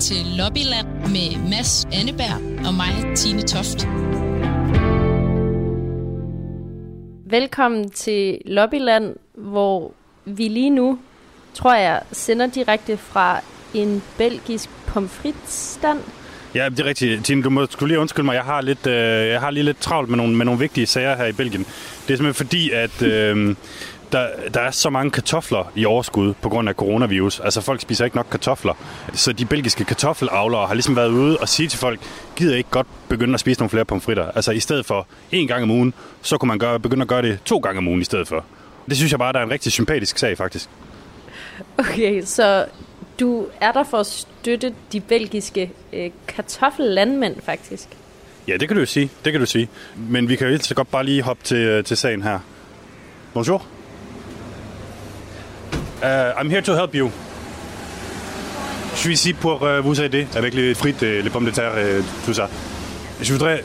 til Lobbyland med Mads Anneberg og mig, Tine Toft. Velkommen til Lobbyland, hvor vi lige nu, tror jeg, sender direkte fra en belgisk pomfritstand. Ja, det er rigtigt. Tine, du må skulle lige undskylde mig. Jeg har, lidt, øh, jeg har lige lidt travlt med nogle, med nogle vigtige sager her i Belgien. Det er simpelthen fordi, at øh, der, der er så mange kartofler i overskud på grund af coronavirus. Altså folk spiser ikke nok kartofler. Så de belgiske kartoffelavlere har ligesom været ude og sige til folk, gider ikke godt begynde at spise nogle flere pomfritter. Altså i stedet for en gang om ugen, så kunne man gøre, begynde at gøre det to gange om ugen i stedet for. Det synes jeg bare, der er en rigtig sympatisk sag faktisk. Okay, så du er der for at støtte de belgiske øh, kartoffellandmænd faktisk? Ja, det kan du jo sige. Det kan du sige. Men vi kan jo helt så godt bare lige hoppe til, øh, til sagen her. Bonjour. Uh, I'm here to help you. Je suis ici pour uh, vous aider avec les frites et les pommes de terre et tout ça. Je voudrais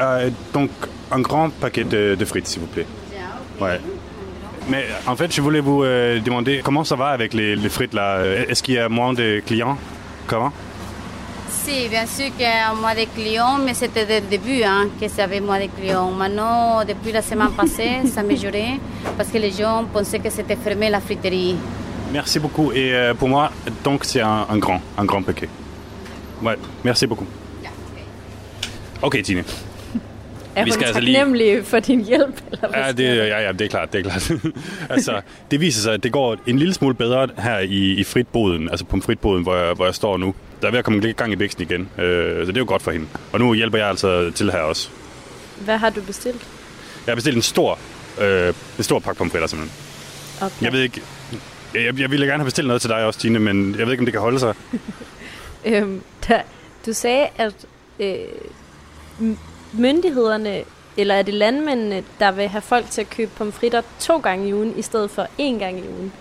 uh, donc un grand paquet de, de frites, s'il vous plaît. Ouais. Mais en fait, je voulais vous euh, demander comment ça va avec les, les frites là? Est-ce qu'il y a moins de clients? Comment? Si, bien sûr qu'il y a moins de clients, mais c'était dès le début hein, que ça avait moins de clients. Maintenant, depuis la semaine passée, ça a amélioré parce que les gens pensaient que c'était fermé la friterie. Merci beaucoup. Et euh, pour moi, donc c'est un, un grand, un grand paquet. Ouais, merci beaucoup. Okay, Tine. Er Vi skal altså lige- for din hjælp? Eller hvad Ja, det, ja, ja, det er klart, det er klart. altså, det viser sig, at det går en lille smule bedre her i, i fritboden, altså på fritboden, hvor jeg, hvor jeg står nu. Der er ved at komme lidt gang i væksten igen, øh, så det er jo godt for hende. Og nu hjælper jeg altså til her også. Hvad har du bestilt? Jeg har bestilt en stor, øh, en stor pakke pomfritter simpelthen. Okay. Jeg ved ikke, jeg, jeg ville gerne have bestilt noget til dig også, Tine, men jeg ved ikke, om det kan holde sig. Øhm, der, du sagde, at øh, myndighederne, eller er det landmændene, der vil have folk til at købe pomfritter to gange i ugen, i stedet for én gang i ugen?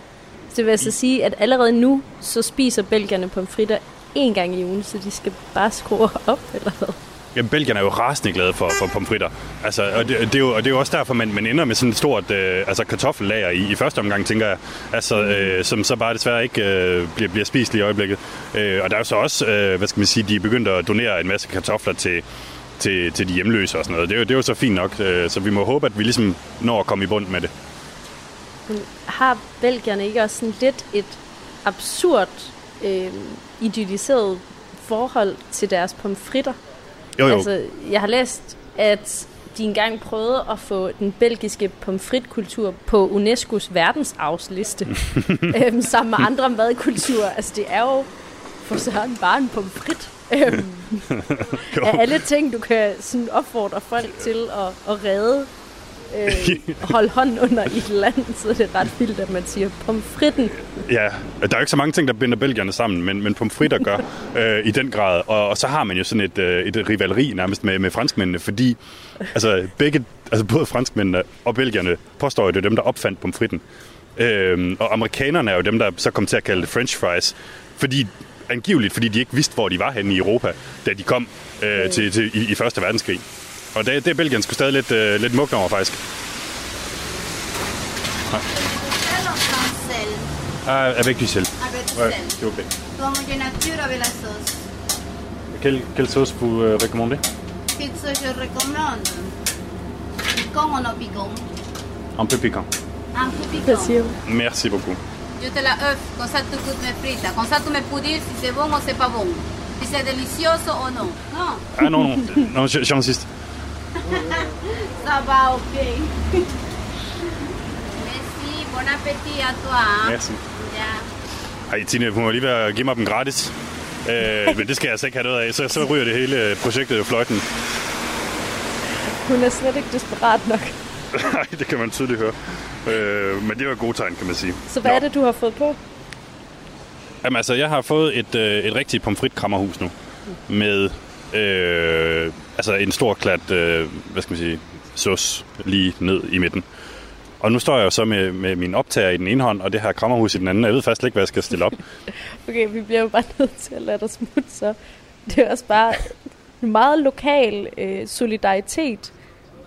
Så det vil altså sige, at allerede nu, så spiser belgierne pomfritter én gang i ugen, så de skal bare skrue op, eller hvad? Jamen, Belgierne er jo rasende glade for, for pomfritter. Altså, og, det, det er jo, og det er jo også derfor, man, man ender med sådan et stort øh, altså kartoffellager i, i første omgang, tænker jeg. Altså, øh, som så bare desværre ikke øh, bliver, bliver spist lige i øjeblikket. Øh, og der er jo så også, øh, hvad skal man sige, de er begyndt at donere en masse kartofler til, til, til de hjemløse og sådan noget. Det er jo, det er jo så fint nok, øh, så vi må håbe, at vi ligesom når at komme i bund med det. Har belgierne ikke også sådan lidt et absurd, øh, idealiseret forhold til deres pomfritter? Jo, jo. Altså, jeg har læst, at de engang prøvede at få den belgiske pomfritkultur på UNESCO's verdensarvsliste, øhm, sammen med andre madkulturer. Altså, det er jo for sådan bare en pomfrit. Øhm, af alle ting, du kan sådan opfordre folk til at, at redde, øh, holde hånden under i et land, så er det ret vildt, at man siger pomfritten. Ja, der er jo ikke så mange ting, der binder belgierne sammen, men, men pomfritter gør øh, i den grad. Og, og så har man jo sådan et, øh, et rivaleri nærmest med, med franskmændene, fordi altså, begge, altså både franskmændene og belgierne påstår jo, det er dem, der opfandt pomfritten. Øhm, og amerikanerne er jo dem, der så kom til at kalde det french fries, fordi angiveligt, fordi de ikke vidste, hvor de var henne i Europa, da de kom øh, til, til, i, i Første Verdenskrig. Og det, det er Belgien stadig lidt, øh, lidt mugne over, faktisk. Ah, avec du sel. Avec du Ouais, sel. s'il vous plaît. Pomme de nature avec la sauce. Quelle, quelle sauce vous euh, recommandez? Quelle sauce je recommande Piquant ou non piquant Un peu piquant. Un peu piquant. Merci beaucoup. Je te la offre, comme ça tu goûtes mes frites. Comme ça tu me peux dire si c'est bon ou c'est pas bon. Si c'est délicieux ou non. Non, Ah non, non, non j'insiste. ça va, ok. Merci, bon appétit à toi. Hein? Merci. Ja. Ej, Tine, hun må lige være give mig dem gratis. Øh, men det skal jeg altså ikke have noget af, så, så ryger det hele øh, projektet jo fløjten. Hun er slet ikke desperat nok. Nej, det kan man tydeligt høre. Øh, men det var godt tegn, kan man sige. Så hvad Nå. er det, du har fået på? Jamen altså, jeg har fået et, øh, et rigtigt pomfritkrammerhus nu. Med øh, altså en stor klat, øh, hvad skal man sige, sauce lige ned i midten. Og nu står jeg jo så med, med min optager i den ene hånd, og det her krammerhus i den anden. Jeg ved faktisk ikke, hvad jeg skal stille op. Okay, vi bliver jo bare nødt til at lade dig smutte, så det er også bare en meget lokal øh, solidaritet,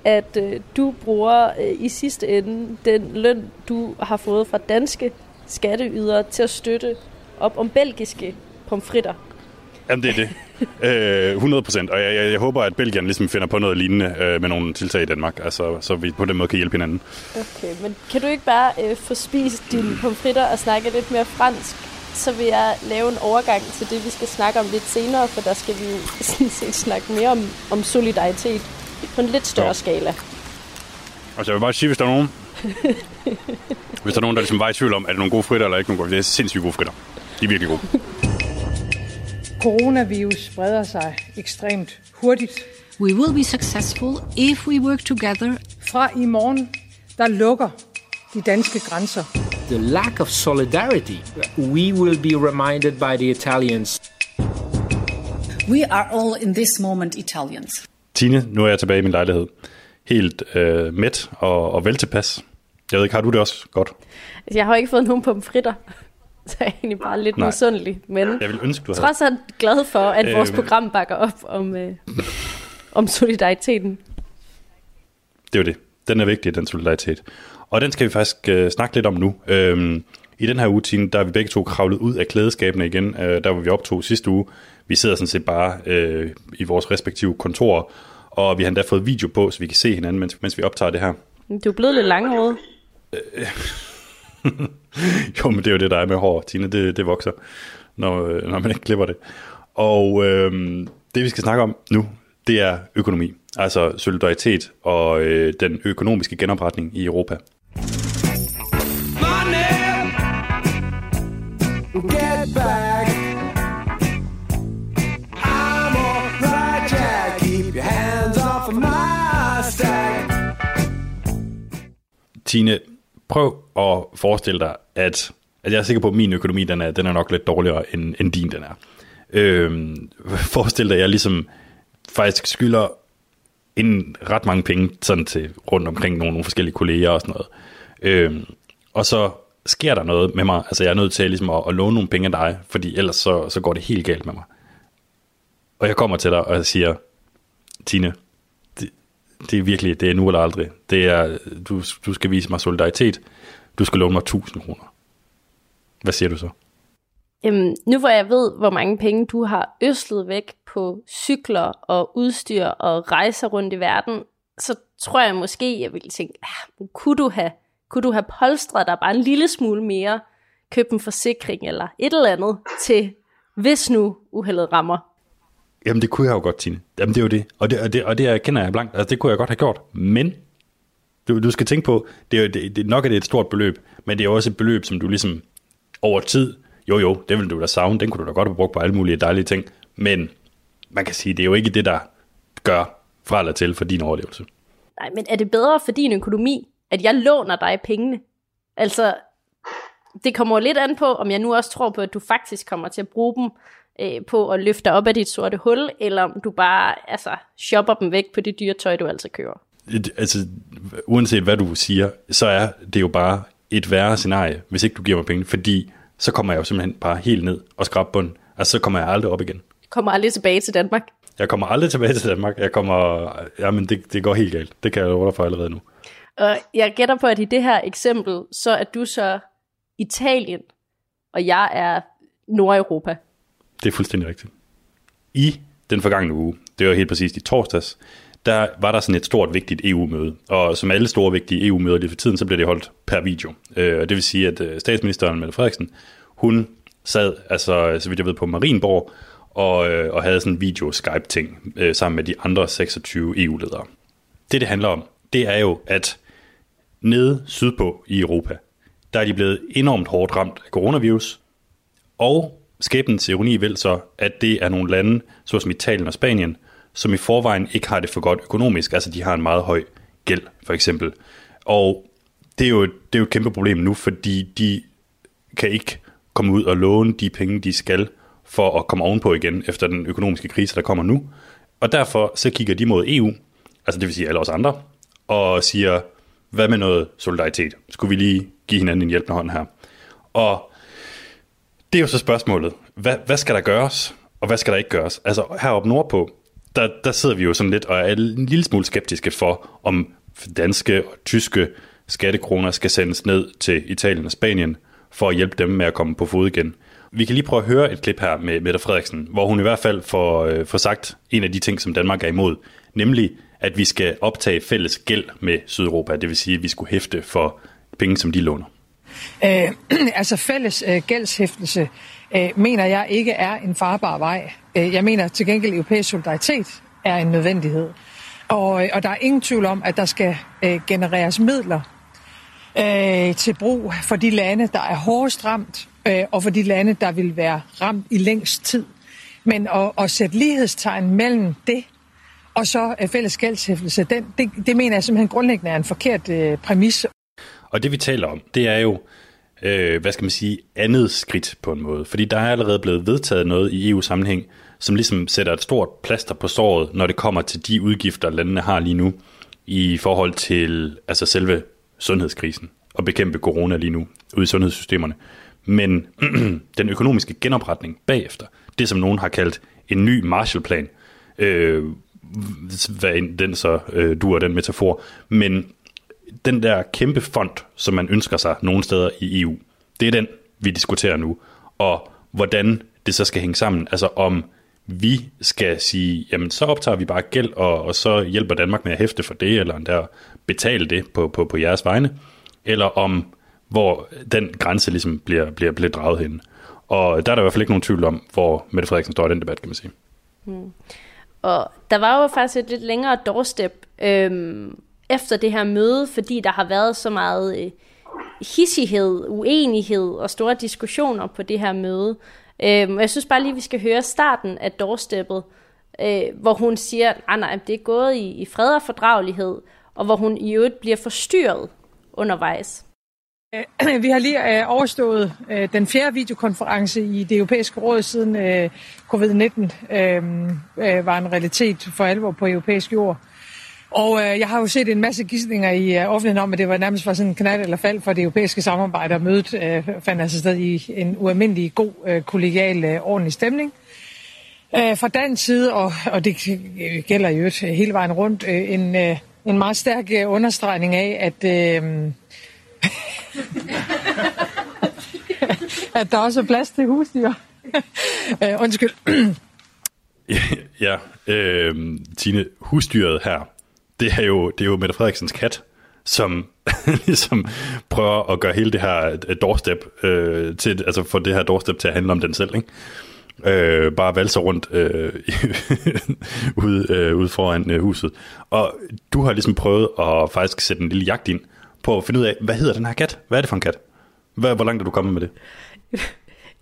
at øh, du bruger øh, i sidste ende den løn, du har fået fra danske skatteydere til at støtte op om belgiske pomfritter. Jamen, det er det. Øh, 100 procent. Og jeg, jeg, jeg håber, at Belgien ligesom finder på noget lignende øh, med nogle tiltag i Danmark, altså, så vi på den måde kan hjælpe hinanden. Okay, men kan du ikke bare øh, få spist dine pomfritter og snakke lidt mere fransk? Så vil jeg lave en overgang til det, vi skal snakke om lidt senere, for der skal vi jo sådan set snakke mere om, om solidaritet på en lidt større Jo. skala. Altså, jeg vil bare sige, hvis der er nogen, hvis der er nogen, der ligesom var i tvivl om, er det nogle gode fritter eller ikke nogle gode, det er sindssygt gode fritter. De er virkelig gode. Coronavirus spreder sig ekstremt hurtigt. We will be successful if we work together Fra i morgen, der lukker de danske grænser. the lack of solidarity. We will be reminded by the Italians We are all in this moment Italians. Tine, nu er jeg tilbage i min lejlighed. Helt øh, mæt og, og vel tilpas. Jeg ved ikke, har du det også godt? Altså, Jeg har ikke fået nogen pomfritter, så jeg er egentlig bare lidt Nej. misundelig. Men Jeg vil ønske, du havde. trods alt glad for, at vores Øh. program bakker op om, øh, om solidariteten. Det er jo det. Den er vigtig, den solidaritet. Og den skal vi faktisk øh, snakke lidt om nu. Øhm, I den her uge, Tine, der er vi begge to kravlet ud af klædeskabene igen. Øh, der var vi optog sidste uge. Vi sidder sådan set bare øh, i vores respektive kontorer, og vi har endda fået video på, så vi kan se hinanden, mens, mens vi optager det her. Du er blevet lidt langhåret. Jo, men det er jo det, der er med hår, Tine. Det, det vokser, når, øh, når man ikke klipper det. Og øh, det, vi skal snakke om nu, det er økonomi. Altså solidaritet og øh, den økonomiske genopretning i Europa. Get back. I'm alright, Jack. Keep your hands off of my stack. Tine, prøv at forestille dig, at, at jeg er sikker på, at min økonomi, den er, den er nok lidt dårligere, end, end din den er. Øhm, forestil dig, at jeg ligesom faktisk skylder en ret mange penge sådan til rundt omkring nogle, nogle forskellige kolleger og sådan noget. Øhm, og så sker der noget med mig, altså jeg er nødt til ligesom at, at låne nogle penge af dig, fordi ellers så, så går det helt galt med mig. Og jeg kommer til dig, og jeg siger, Tine, det, det er virkelig, det er nu eller aldrig. Det er, du, du skal vise mig solidaritet. Du skal låne mig 1000 kroner. Hvad siger du så? Øhm, nu hvor jeg ved, hvor mange penge du har øslet væk på cykler og udstyr og rejser rundt i verden, så tror jeg måske, jeg ville tænke, ah, kunne, du have, kunne du have polstret dig bare en lille smule mere, købt en forsikring eller et eller andet til, hvis nu uheldet rammer. Jamen det kunne jeg jo godt, Tine. Jamen det er jo det. Og det, og det, og det erkender jeg blankt. Altså det kunne jeg godt have gjort. Men du, du skal tænke på, det er jo, det, det, nok er det et stort beløb, men det er også et beløb, som du ligesom over tid, jo jo, det vil du da savne, den kunne du da godt have brugt på alle mulige dejlige ting, men man kan sige, det er jo ikke det, der gør fra eller til for din overlevelse. Nej, men er det bedre for din økonomi, at jeg låner dig pengene? Altså, det kommer jo lidt an på, om jeg nu også tror på, at du faktisk kommer til at bruge dem øh, på at løfte dig op af dit sorte hul, eller om du bare altså, shopper dem væk på det dyre tøj, du altid køber. Et, altså, uanset hvad du siger, så er det jo bare et værre scenarie, hvis ikke du giver mig penge, fordi så kommer jeg jo simpelthen bare helt ned og skrab bunden. Altså, så kommer jeg aldrig op igen. Kommer aldrig tilbage til Danmark. Jeg kommer aldrig tilbage til Danmark. Jeg kommer... Jamen, det, det går helt galt. Det kan jeg love dig for allerede nu. Og jeg gætter på, at i det her eksempel, så er du så Italien, og jeg er Nordeuropa. Det er fuldstændig rigtigt. I den forgangne uge, det var helt præcist i torsdags, der var der sådan et stort, vigtigt EU-møde. Og som alle store, vigtige EU-møder lige for tiden, så blev det holdt per video. Øh, og det vil sige, at øh, statsministeren, Mette Frederiksen, hun sad, altså så vidt jeg ved, på Marienborg, og, øh, og havde sådan en video-Skype-ting øh, sammen med de andre 26 EU-ledere. Det, det handler om, det er jo, at nede sydpå i Europa, der er de blevet enormt hårdt ramt af coronavirus, og skæbnens ironi vil så, at det er nogle lande, såsom Italien og Spanien, som i forvejen ikke har det for godt økonomisk. Altså de har en meget høj gæld, for eksempel. Og det er jo, det er jo et kæmpe problem nu, fordi de kan ikke komme ud og låne de penge, de skal, for at komme ovenpå igen efter den økonomiske krise, der kommer nu. Og derfor så kigger de mod EU, altså det vil sige alle os andre, og siger, hvad med noget solidaritet? Skulle vi lige give hinanden en hjælpende hånd her? Og det er jo så spørgsmålet, hvad, hvad skal der gøres, og hvad skal der ikke gøres? Altså heroppe nordpå, der, der sidder vi jo sådan lidt og er en lille smule skeptiske for, om danske og tyske skattekroner skal sendes ned til Italien og Spanien, for at hjælpe dem med at komme på fod igen. Vi kan lige prøve at høre et klip her med Mette Frederiksen, hvor hun i hvert fald får, øh, får sagt en af de ting, som Danmark er imod, nemlig at vi skal optage fælles gæld med Sydeuropa, det vil sige, at vi skulle hæfte for penge, som de låner. Øh, altså fælles øh, gældshæftelse øh, mener jeg ikke er en farbar vej. Øh, jeg mener til gengæld, at europæisk solidaritet er en nødvendighed. Og, øh, og der er ingen tvivl om, at der skal øh, genereres midler øh, til brug for de lande, der er hårdest ramt, øh, og for de lande, der vil være ramt i længst tid. Men at, at sætte lighedstegn mellem det og så øh, fælles gældshæftelse, det, det, det mener jeg simpelthen grundlæggende er en forkert øh, præmis. Og det vi taler om, det er jo, øh, hvad skal man sige, andet skridt på en måde. Fordi der er allerede blevet vedtaget noget i EU-sammenhæng, som ligesom sætter et stort plaster på såret, når det kommer til de udgifter, landene har lige nu, i forhold til altså selve sundhedskrisen og bekæmpe corona lige nu ude i sundhedssystemerne. Men den økonomiske genopretning bagefter, det som nogen har kaldt en ny Marshallplan, øh, hvad end den så øh, du den metafor, men den der kæmpe fond, som man ønsker sig nogle steder i EU, det er den, vi diskuterer nu. Og hvordan det så skal hænge sammen. Altså om vi skal sige, jamen så optager vi bare gæld, og, og så hjælper Danmark med at hæfte for det, eller endda betale det på, på, på jeres vegne, eller om hvor den grænse ligesom bliver, bliver, bliver draget hen. Og der er der i hvert fald ikke nogen tvivl om, hvor Mette Frederiksen står i den debat, kan man sige. Hmm. Og der var jo faktisk et lidt længere doorstep øhm, efter det her møde, fordi der har været så meget øh, hissighed, uenighed og store diskussioner på det her møde. Øhm, jeg synes bare lige, vi skal høre starten af doorsteppet, øh, hvor hun siger, at ah, nej, det er gået i, i fred og fordragelighed, og hvor hun i øvrigt bliver forstyrret undervejs. Øh, vi har lige øh, overstået øh, den fjerde videokonference i det europæiske råd, siden covid-19 var en realitet for alvor på europæisk jord. Og øh, jeg har jo set en masse gidsninger i øh, offentligheden om, at det var nærmest var sådan en knald eller fald for det europæiske samarbejde, og mødet øh, fandt altså sted i en ualmindelig god, øh, kollegial, øh, ordentlig stemning. Øh, fra dansk side, og, og det gælder jo hele vejen rundt, øh, en, øh, en meget stærk understregning af, at... Øh, at der også er plads til husdyr. uh, undskyld. ja, øh, Tine, husdyret her, det er jo, det er jo Mette Frederiksens kat, som ligesom prøver at gøre hele det her øh, doorstep øh, til, altså få det her doorstep til at handle om den selv, ikke? Øh, bare valse rundt øh, ude, øh, ude foran øh, huset. Og du har ligesom prøvet at faktisk sætte en lille jagt ind på at finde ud af, hvad hedder den her kat? Hvad er det for en kat? Hvad, hvor langt er du kommet med det?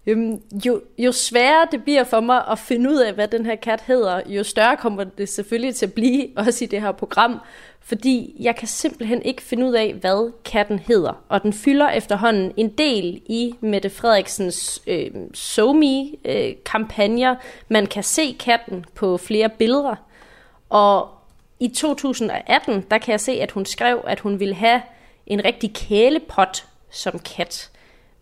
Øhm, jo, jo sværere det bliver for mig at finde ud af, hvad den her kat hedder, jo større kommer det selvfølgelig til at blive, også i det her program, fordi jeg kan simpelthen ikke finde ud af, hvad katten hedder. Og den fylder efterhånden en del i Mette Frederiksens øh, SoMe-kampagner. Man kan se katten på flere billeder. Og i 2018, der kan jeg se, at hun skrev, at hun ville have en rigtig kælepot som kat.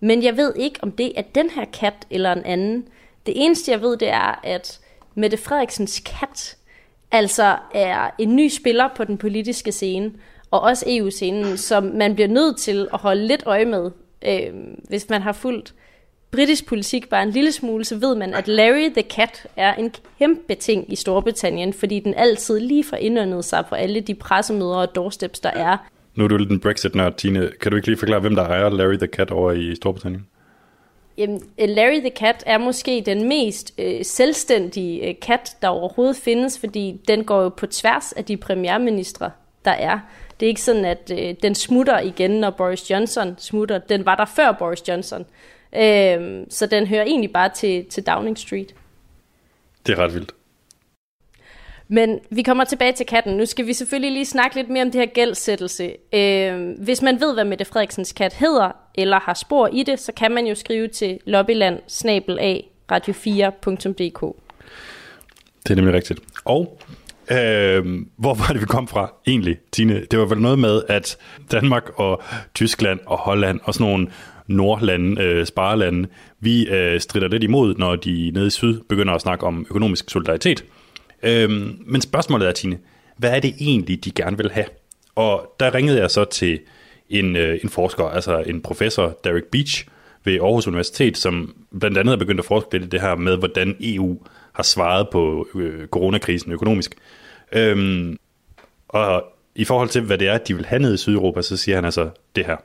Men jeg ved ikke, om det er den her kat eller en anden. Det eneste, jeg ved, det er, at Mette Frederiksens kat altså er en ny spiller på den politiske scene, og også EU-scenen, som man bliver nødt til at holde lidt øje med. Øh, hvis man har fulgt britisk politik bare en lille smule, så ved man, at Larry the Cat er en kæmpe ting i Storbritannien, fordi den altid lige får indåndet sig på alle de pressemøder og doorsteps, der er. Nu er du lidt en Brexit-nørd, Tine. Kan du ikke lige forklare, hvem der ejer Larry the Cat over i Storbritannien? Jamen, Larry the Cat er måske den mest øh, selvstændige øh, kat, der overhovedet findes, fordi den går jo på tværs af de premierministre, der er. Det er ikke sådan, at øh, den smutter igen, når Boris Johnson smutter. Den var der før Boris Johnson. Øh, så den hører egentlig bare til, til Downing Street. Det er ret vildt. Men vi kommer tilbage til katten. Nu skal vi selvfølgelig lige snakke lidt mere om det her gældsættelse. Øh, hvis man ved, hvad Mette Frederiksens kat hedder, eller har spor i det, så kan man jo skrive til lobbyland radio4.dk. Det er nemlig rigtigt. Og øh, hvor var det, vi kom fra egentlig, Tine? Det var vel noget med, at Danmark og Tyskland og Holland og sådan nogle nordlande, øh, sparelande, vi øh, strider lidt imod, når de nede i syd begynder at snakke om økonomisk solidaritet. Øhm, men spørgsmålet er, Tine, hvad er det egentlig, de gerne vil have? Og der ringede jeg så til en, øh, en forsker, altså en professor, Derek Beach, ved Aarhus Universitet, som blandt andet er begyndt at forske lidt i det her med, hvordan EU har svaret på øh, coronakrisen økonomisk. Øhm, og i forhold til, hvad det er, de vil have ned i Sydeuropa, så siger han altså det her.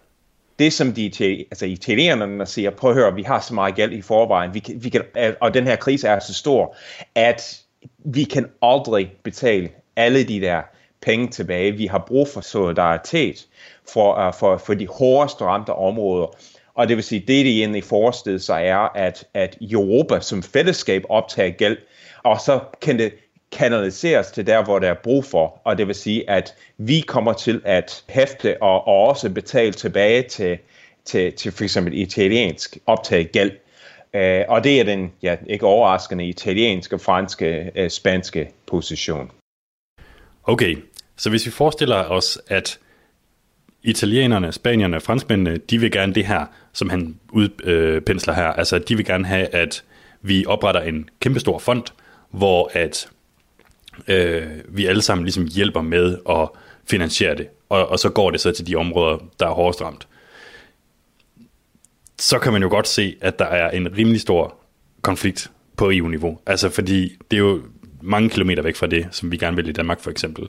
Det, som de altså italienerne siger, prøv at høre, vi har så meget gæld i forvejen, vi kan, vi kan, og den her krise er så stor, at vi kan aldrig betale alle de der penge tilbage. Vi har brug for solidaritet for, uh, for, for de hårdest ramte områder. Og det vil sige, det de egentlig forestiller sig er, at, at Europa som fællesskab optager gæld, og så kan det kanaliseres til der, hvor der er brug for. Og det vil sige, at vi kommer til at hæfte og, og også betale tilbage til, til, til for eksempel italiensk optaget gæld. Uh, og det er den, ja, ikke overraskende, italienske, franske, øh, spanske position. Okay, så hvis vi forestiller os, at italienerne, spanierne, franskmændene, de vil gerne det her, som han udpensler her. Altså, de vil gerne have, at vi opretter en kæmpestor fond, hvor at øh, vi alle sammen ligesom hjælper med at finansiere det, og, og så går det så til de områder, der er hårdest ramt. Så kan man jo godt se, at der er en rimelig stor konflikt på EU-niveau. Altså fordi det er jo mange kilometer væk fra det, som vi gerne vil i Danmark for eksempel.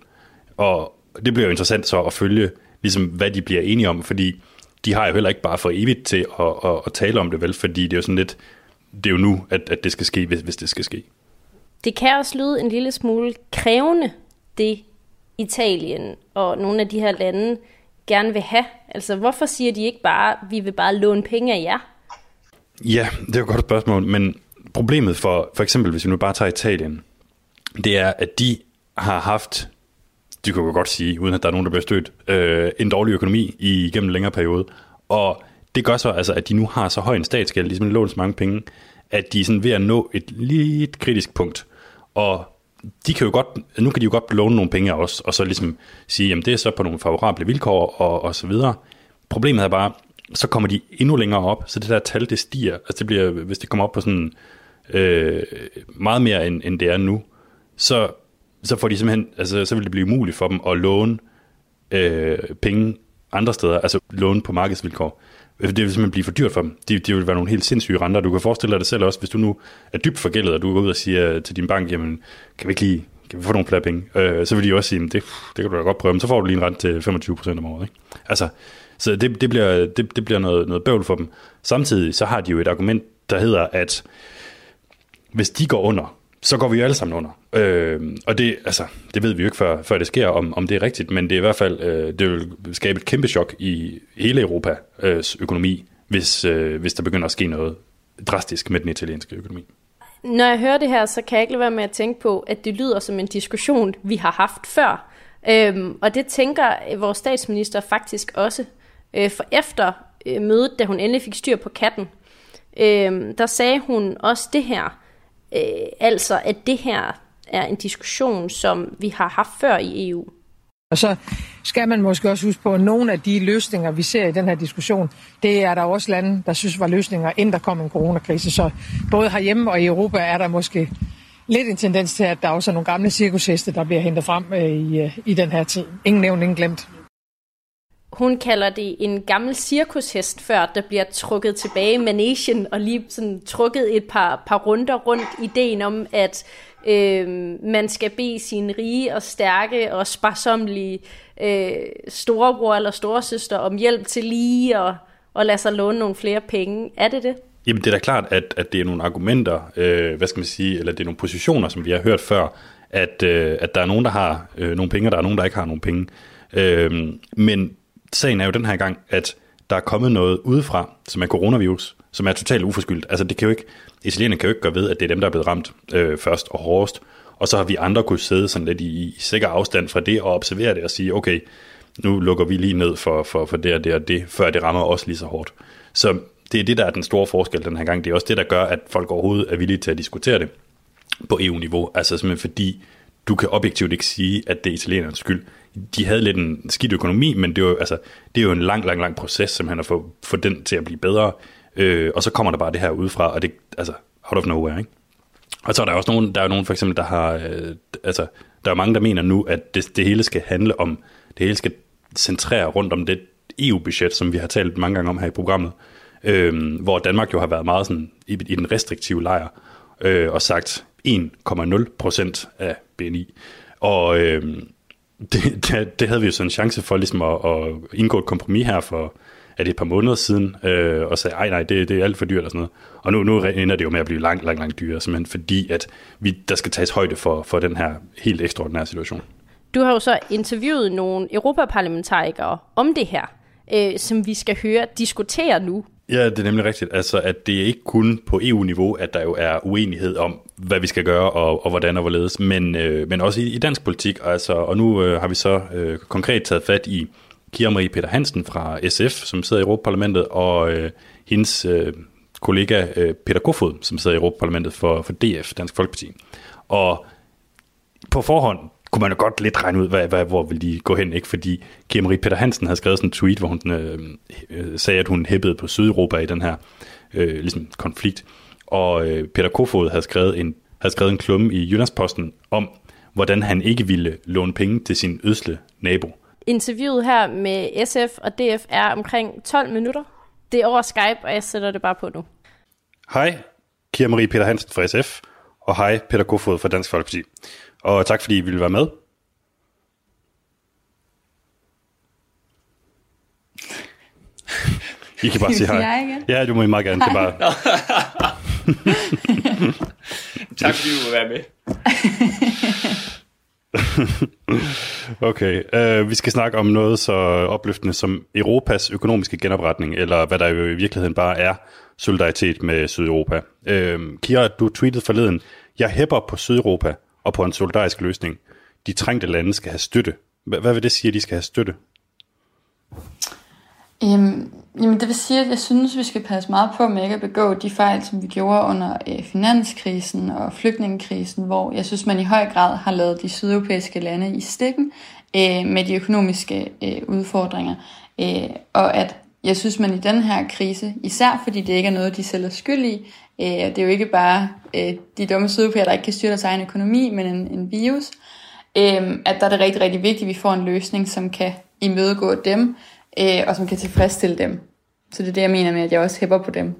Og det bliver jo interessant så at følge, ligesom hvad de bliver enige om, fordi de har jo heller ikke bare for evigt til at, at, at tale om det vel, fordi det er jo sådan lidt, det er jo nu, at, at det skal ske, hvis, hvis det skal ske. Det kan også lyde en lille smule krævende, det Italien og nogle af de her lande gerne vil have. Altså, hvorfor siger de ikke bare, vi vil bare låne penge af jer? Ja, det er jo et godt spørgsmål, men problemet for, for eksempel, hvis vi nu bare tager Italien, det er, at de har haft, de kan jo godt sige, uden at der er nogen, der bliver stødt, øh, en dårlig økonomi i, igennem en længere periode. Og det gør så altså, at de nu har så høj en statsgæld, ligesom lånt så mange penge, at de er sådan ved at nå et lidt kritisk punkt. Og de kan jo godt, nu kan de jo godt låne nogle penge af os, og så ligesom sige, jamen det er så på nogle favorable vilkår, og, og så videre. Problemet er bare, så kommer de endnu længere op, så det der tal, det stiger. Altså det bliver, hvis det kommer op på sådan øh, meget mere, end, end det er nu, så, så får de simpelthen, altså så vil det blive umuligt for dem at låne øh, penge andre steder, altså låne på markedsvilkår. Øh, det vil simpelthen blive for dyrt for dem. Det, det vil være nogle helt sindssyge renter. Du kan forestille dig det selv også, hvis du nu er dybt forgældet, og du går ud og siger til din bank, jamen, kan vi ikke lige kan vi få nogle flere penge? Øh, så vil de også sige, det, det kan du da godt prøve, men så får du lige en rente til 25 procent om året. Ikke? Altså, så det, det bliver, det, det bliver noget, noget bøvl for dem. Samtidig så har de jo et argument, der hedder, at hvis de går under, så går vi jo alle sammen under. Øh, og det, altså, det ved vi jo ikke, før, før det sker, om, om det er rigtigt, men det er i hvert fald, øh, det vil skabe et kæmpe chok i hele Europas øh, økonomi, hvis, øh, hvis der begynder at ske noget drastisk med den italienske økonomi. Når jeg hører det her, så kan jeg ikke lade være med at tænke på, at det lyder som en diskussion, vi har haft før. Øhm, og det tænker øh, vores statsminister faktisk også. Øh, for efter øh, mødet, da hun endelig fik styr på katten, øh, der sagde hun også det her. Øh, altså, at det her er en diskussion, som vi har haft før i EU. Og så skal man måske også huske på, at nogle af de løsninger, vi ser i den her diskussion, det er der også lande, der synes var løsninger, inden der kom en coronakrise. Så både herhjemme og i Europa er der måske lidt en tendens til, at der også er nogle gamle cirkusheste, der bliver hentet frem øh, i, øh, i den her tid. Ingen nævnt, ingen glemt. Hun kalder det en gammel cirkushest, før der bliver trukket tilbage managen og lige sådan trukket et par, par runder rundt ideen om, at øh, man skal bede sin rige og stærke og sparsomlige øh, storebror eller storesøster om hjælp til lige og, og lade sig låne nogle flere penge. Er det det? Jamen det er da klart, at, at det er nogle argumenter, øh, hvad skal man sige, eller det er nogle positioner, som vi har hørt før, at, øh, at der er nogen, der har øh, nogle penge, og der er nogen, der ikke har nogle penge. Øh, men sagen er jo den her gang, at der er kommet noget udefra, som er coronavirus, som er totalt uforskyldt. Altså det kan jo ikke, italienerne kan jo ikke gøre ved, at det er dem, der er blevet ramt øh, først og hårdest. Og så har vi andre kunne sidde sådan lidt i, i sikker afstand fra det og observere det og sige, okay, nu lukker vi lige ned for, for, for det og det og det, før det rammer os lige så hårdt. Så det er det, der er den store forskel den her gang. Det er også det, der gør, at folk overhovedet er villige til at diskutere det på EU-niveau. Altså simpelthen fordi, du kan objektivt ikke sige, at det er italienernes skyld. De havde lidt en skidt økonomi, men det er jo, altså, det er jo en lang, lang, lang proces, som han at få, få den til at blive bedre. Øh, og så kommer der bare det her udefra, og det altså out of nowhere, ikke? Og så er der også nogen, der er nogen for eksempel, der har, øh, altså, der er mange, der mener nu, at det, det hele skal handle om, det hele skal centrere rundt om det EU-budget, som vi har talt mange gange om her i programmet. øh, hvor Danmark jo har været meget sådan i, i den restriktive lejr, øh, og sagt 1,0 procent af BNI. Og øh, det, det, det havde vi jo sådan en chance for ligesom at, at indgå et kompromis her for er det et par måneder siden, øh, og sagde, ej nej, det, det er alt for dyrt og sådan noget. Og nu, nu ender det jo med at blive langt, langt, langt dyrere, simpelthen fordi, at vi, der skal tages højde for, for den her helt ekstraordinære situation. Du har jo så interviewet nogle europaparlamentarikere om det her, øh, som vi skal høre diskutere nu. Ja, det er nemlig rigtigt. Altså, at det er ikke kun på EU-niveau, at der jo er uenighed om, hvad vi skal gøre og, og hvordan og hvorledes, men, øh, men også i, i dansk politik. Altså, og nu øh, har vi så øh, konkret taget fat i Kira Marie Peter Hansen fra SF, som sidder i Europaparlamentet, og øh, hendes øh, kollega øh, Peter Kofod, som sidder i Europaparlamentet for, for DF, Dansk Folkeparti. Og på forhånd kunne man jo godt lidt regne ud, hvad, hvad, hvor vil de gå hen, ikke? Fordi Kira Marie Peter Hansen havde skrevet sådan en tweet, hvor hun øh, øh, sagde, at hun hæppede på Sydeuropa i den her øh, ligesom konflikt. Og øh, Peter Kofod havde skrevet en, havde skrevet en klumme i Jyllandsposten om, hvordan han ikke ville låne penge til sin ødsle nabo. Interviewet her med SF og DF er omkring 12 minutter. Det er over Skype, og jeg sætter det bare på nu. Hej, Kira Marie Peter Hansen fra SF, og hej, Peter Kofod fra Dansk Folkeparti. Og tak fordi I ville være med. I kan bare sige hej. jeg igen? Ja, du må I meget gerne. Det er bare... tak fordi du vil være med. okay, uh, vi skal snakke om noget så opløftende som Europas økonomiske genopretning, eller hvad der jo i virkeligheden bare er solidaritet med Sydeuropa. Uh, Kira, du tweetede forleden, jeg hæpper på Sydeuropa og på en solidarisk løsning. De trængte lande skal have støtte. H- hvad vil det sige, at de skal have støtte? Øhm, jamen det vil sige, at jeg synes, vi skal passe meget på med ikke at begå de fejl, som vi gjorde under øh, finanskrisen og flygtningekrisen, hvor jeg synes, man i høj grad har lavet de sydeuropæiske lande i stikken øh, med de økonomiske øh, udfordringer. Øh, og at jeg synes, man i den her krise, især fordi det ikke er noget, de selv er skyld i, øh, det er jo ikke bare øh, de dumme sydeuropæere, der ikke kan styre deres egen økonomi, men en, en virus, øh, at der er det rigtig, rigtig vigtigt, at vi får en løsning, som kan imødegå dem, øh, og som kan tilfredsstille dem. Så det er det, jeg mener med, at jeg også hæpper på dem.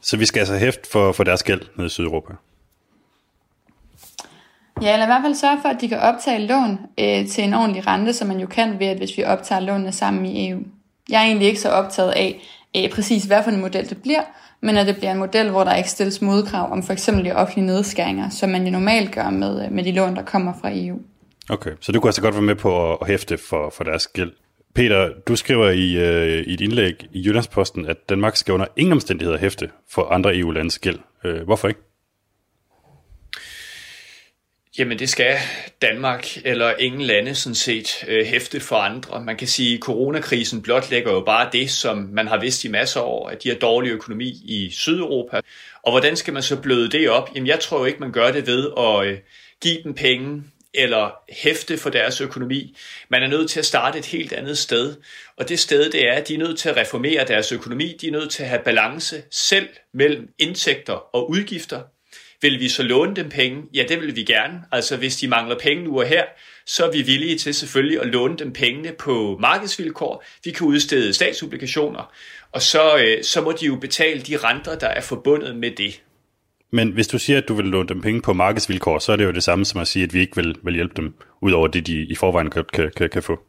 Så vi skal altså hæfte for, for deres gæld nede i Sydeuropa. Ja, eller i hvert fald sørge for, at de kan optage lån øh, til en ordentlig rente, som man jo kan ved, at hvis vi optager lånene sammen i EU. Jeg er egentlig ikke så optaget af øh, præcis, hvad for en model det bliver, men at det bliver en model, hvor der ikke stilles modkrav om for eksempel de offentlige nedskæringer, som man jo normalt gør med, øh, med de lån, der kommer fra EU. Okay, så du kunne altså godt være med på at, at hæfte for, for deres gæld. Peter, du skriver i, øh, i et indlæg i Jyllandsposten, at Danmark skal under ingen omstændigheder hæfte for andre EU-landes gæld. Øh, hvorfor ikke? Jamen det skal Danmark eller ingen lande sådan set øh, hæfte for andre. Man kan sige, at coronakrisen blotlægger jo bare det, som man har vidst i masser af år, at de har dårlig økonomi i Sydeuropa. Og hvordan skal man så bløde det op? Jamen jeg tror jo ikke, man gør det ved at øh, give dem penge eller hæfte for deres økonomi. Man er nødt til at starte et helt andet sted. Og det sted, det er, at de er nødt til at reformere deres økonomi. De er nødt til at have balance selv mellem indtægter og udgifter. Vil vi så låne dem penge? Ja, det vil vi gerne. Altså hvis de mangler penge nu og her, så er vi villige til selvfølgelig at låne dem pengene på markedsvilkår. Vi kan udstede statsobligationer, og så, øh, så må de jo betale de renter, der er forbundet med det. Men hvis du siger, at du vil låne dem penge på markedsvilkår, så er det jo det samme som at sige, at vi ikke vil, vil hjælpe dem, ud over det, de i forvejen kan, kan, kan, kan få.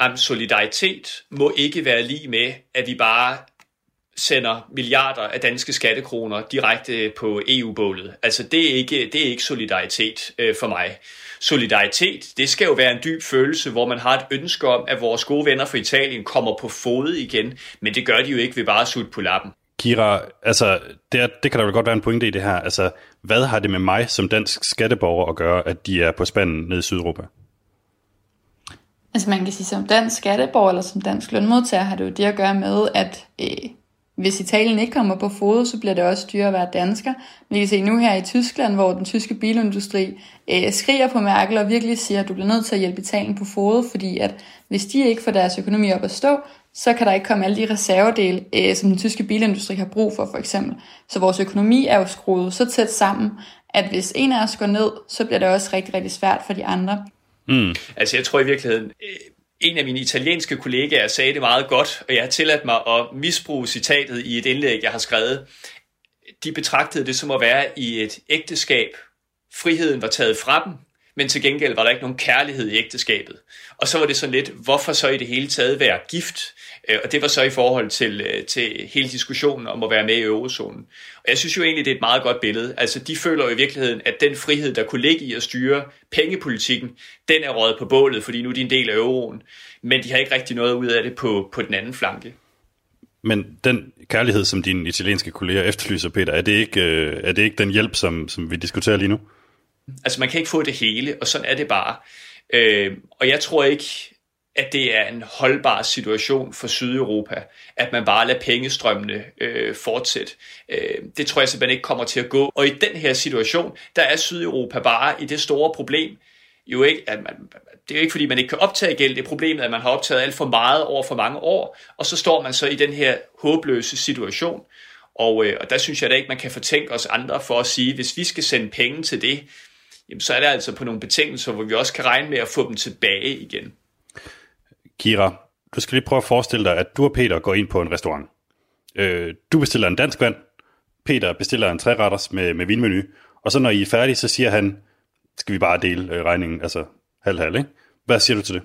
Jamen, solidaritet må ikke være lige med, at vi bare sender milliarder af danske skattekroner direkte på EU-bålet. Altså, det er ikke, det er ikke solidaritet øh, for mig. Solidaritet, det skal jo være en dyb følelse, hvor man har et ønske om, at vores gode venner fra Italien kommer på fod igen, men det gør de jo ikke ved bare at sutte på lappen. Kira, altså, det, er, det kan der vel godt være en pointe i det her. Altså, hvad har det med mig som dansk skatteborger at gøre, at de er på spanden nede i Sydeuropa? Altså man kan sige, som dansk skatteborger eller som dansk lønmodtager har det jo det at gøre med, at øh, hvis Italien ikke kommer på fod, så bliver det også dyrere at være dansker. Vi kan se nu her i Tyskland, hvor den tyske bilindustri øh, skriger på Merkel og virkelig siger, at du bliver nødt til at hjælpe Italien på fod, fordi at hvis de ikke får deres økonomi op at stå, så kan der ikke komme alle de reservedele, øh, som den tyske bilindustri har brug for, for eksempel. Så vores økonomi er jo skruet så tæt sammen, at hvis en af os går ned, så bliver det også rigtig, rigtig svært for de andre. Mm. Altså jeg tror i virkeligheden, øh, en af mine italienske kollegaer sagde det meget godt, og jeg har tilladt mig at misbruge citatet i et indlæg, jeg har skrevet. De betragtede det som at være i et ægteskab. Friheden var taget fra dem, men til gengæld var der ikke nogen kærlighed i ægteskabet. Og så var det sådan lidt, hvorfor så i det hele taget være gift? Øh, og det var så i forhold til, øh, til hele diskussionen om at være med i eurozonen. Og jeg synes jo egentlig, det er et meget godt billede. Altså, de føler jo i virkeligheden, at den frihed, der kunne ligge i at styre pengepolitikken, den er røget på bålet, fordi nu er de en del af euroen. Men de har ikke rigtig noget ud af det på, på den anden flanke. Men den kærlighed, som dine italienske kolleger efterlyser, Peter, er det ikke, øh, er det ikke den hjælp, som, som vi diskuterer lige nu? Altså man kan ikke få det hele, og sådan er det bare. Øh, og jeg tror ikke, at det er en holdbar situation for Sydeuropa, at man bare lader pengestrømmene øh, fortsætte. Øh, det tror jeg simpelthen ikke kommer til at gå. Og i den her situation, der er Sydeuropa bare i det store problem, jo ikke, at man, det er jo ikke fordi, man ikke kan optage gæld, det er problemet, at man har optaget alt for meget over for mange år, og så står man så i den her håbløse situation. Og, øh, og der synes jeg da ikke, man kan fortænke os andre for at sige, hvis vi skal sende penge til det, jamen så er det altså på nogle betingelser, hvor vi også kan regne med at få dem tilbage igen. Kira, du skal lige prøve at forestille dig, at du og Peter går ind på en restaurant. Øh, du bestiller en dansk vand, Peter bestiller en træretters med, med vinmenu, og så når I er færdige, så siger han, skal vi bare dele øh, regningen, altså halv-halv, ikke? Hvad siger du til det?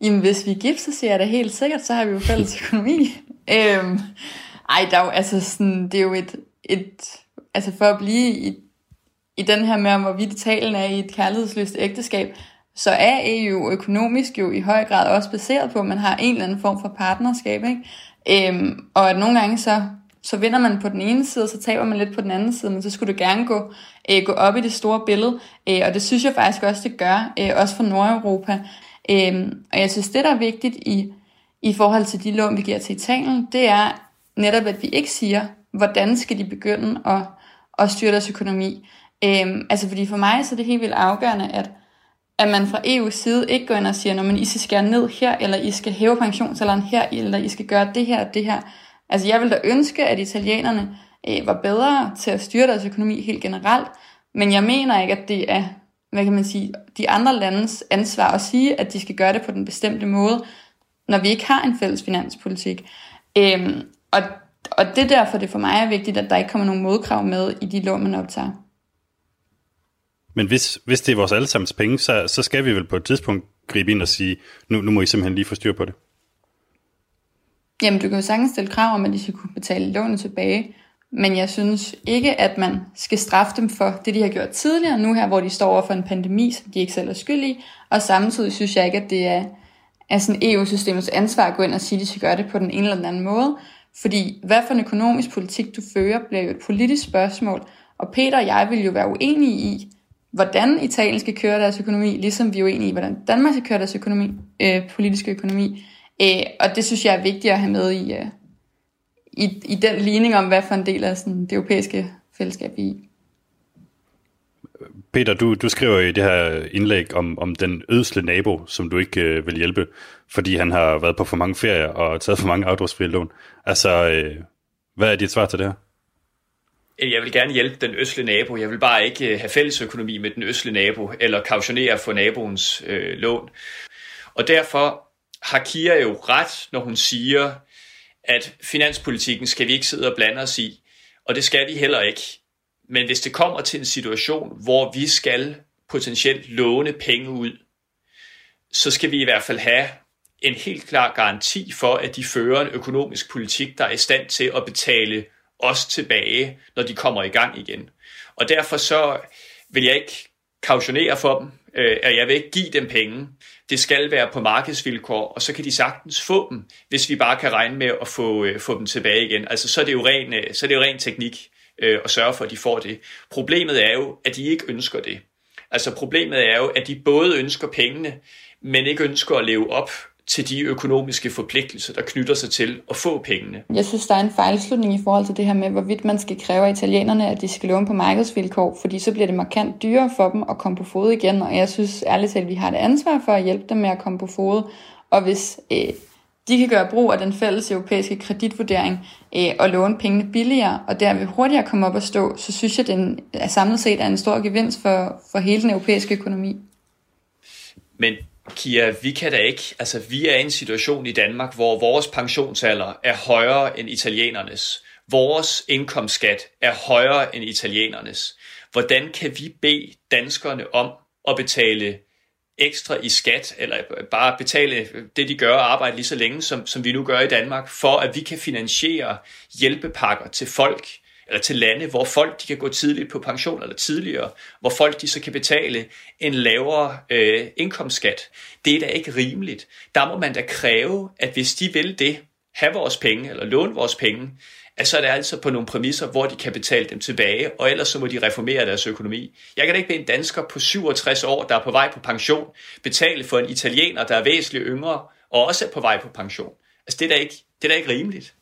Jamen, hvis vi er gift, så siger jeg da helt sikkert, så har vi jo fælles økonomi. øhm, ej, der er jo, altså sådan, det er jo et, et, altså for at blive i i den her med, om hvorvidt talen er i et kærlighedsløst ægteskab, så er EU økonomisk jo i høj grad også baseret på, at man har en eller anden form for partnerskab. Ikke? Øhm, og at nogle gange så, så vinder man på den ene side, og så taber man lidt på den anden side, men så skulle det gerne gå, øh, gå op i det store billede. Øh, og det synes jeg faktisk også, det gør, øh, også for Nordeuropa. Øh, og jeg synes, det der er vigtigt i, i forhold til de lån, vi giver til Italien, det er netop, at vi ikke siger, hvordan skal de begynde at, at styre deres økonomi. Øhm, altså fordi for mig så er det helt vildt afgørende, at, at man fra EU's side ikke går ind og siger, at I skal skære ned her, eller I skal hæve pensionsalderen her, eller I skal gøre det her og det her. Altså jeg vil da ønske, at italienerne øh, var bedre til at styre deres økonomi helt generelt, men jeg mener ikke, at det er hvad kan man sige, de andre landes ansvar at sige, at de skal gøre det på den bestemte måde, når vi ikke har en fælles finanspolitik. Øhm, og, og det er derfor, det for mig er vigtigt, at der ikke kommer nogen modkrav med i de lån, man optager. Men hvis, hvis det er vores allesammens penge, så, så skal vi vel på et tidspunkt gribe ind og sige, nu, nu må I simpelthen lige få styr på det. Jamen, du kan jo sagtens stille krav om, at de skal kunne betale lånet tilbage, men jeg synes ikke, at man skal straffe dem for det, de har gjort tidligere, nu her, hvor de står over for en pandemi, som de ikke selv er skyld i, og samtidig synes jeg ikke, at det er, er sådan EU-systemets ansvar at gå ind og sige, at de skal gøre det på den ene eller den anden måde, fordi hvad for en økonomisk politik du fører, bliver jo et politisk spørgsmål, og Peter og jeg vil jo være uenige i, hvordan Italien skal køre deres økonomi, ligesom vi er jo i, hvordan Danmark skal køre deres økonomi, øh, politiske økonomi. Øh, og det synes jeg er vigtigt at have med i, øh, i, i den ligning om, hvad for en del af sådan, det europæiske fællesskab vi er i. Peter, du, du skriver i det her indlæg om, om den ødsle nabo, som du ikke øh, vil hjælpe, fordi han har været på for mange ferier og taget for mange afdragsfri lån. Altså, øh, hvad er dit svar til det her? Jeg vil gerne hjælpe den østlige nabo. Jeg vil bare ikke øh, have fælles økonomi med den østlige nabo, eller kautionere for naboens øh, lån. Og derfor har Kira jo ret, når hun siger, at finanspolitikken skal vi ikke sidde og blande os i, og det skal vi heller ikke. Men hvis det kommer til en situation, hvor vi skal potentielt låne penge ud, så skal vi i hvert fald have en helt klar garanti for, at de fører en økonomisk politik, der er i stand til at betale os tilbage, når de kommer i gang igen. Og derfor så vil jeg ikke kautionere for dem, øh, at jeg vil ikke give dem penge. Det skal være på markedsvilkår, og så kan de sagtens få dem, hvis vi bare kan regne med at få, øh, få dem tilbage igen. Altså så er det jo ren, øh, så er det jo ren teknik øh, at sørge for, at de får det. Problemet er jo, at de ikke ønsker det. Altså problemet er jo, at de både ønsker pengene, men ikke ønsker at leve op til de økonomiske forpligtelser, der knytter sig til at få pengene. Jeg synes, der er en fejlslutning i forhold til det her med, hvorvidt man skal kræve af italienerne, at de skal låne på markedsvilkår, fordi så bliver det markant dyrere for dem at komme på fod igen, og jeg synes ærligt talt, at vi har et ansvar for at hjælpe dem med at komme på fod, og hvis øh, de kan gøre brug af den fælles europæiske kreditvurdering øh, og låne pengene billigere, og derved hurtigere komme op og stå, så synes jeg, at den er samlet set er en stor gevinst for, for hele den europæiske økonomi. Men Kia, vi kan da ikke, altså vi er i en situation i Danmark, hvor vores pensionsalder er højere end italienernes. Vores indkomstskat er højere end italienernes. Hvordan kan vi bede danskerne om at betale ekstra i skat, eller bare betale det, de gør og arbejde lige så længe, som, som vi nu gør i Danmark, for at vi kan finansiere hjælpepakker til folk, eller til lande, hvor folk de kan gå tidligt på pension eller tidligere, hvor folk de så kan betale en lavere øh, indkomstskat. Det er da ikke rimeligt. Der må man da kræve, at hvis de vil det, have vores penge eller låne vores penge, at så er det altså på nogle præmisser, hvor de kan betale dem tilbage, og ellers så må de reformere deres økonomi. Jeg kan da ikke bede en dansker på 67 år, der er på vej på pension, betale for en italiener, der er væsentligt yngre, og også er på vej på pension. Altså det er da ikke, det er da ikke rimeligt.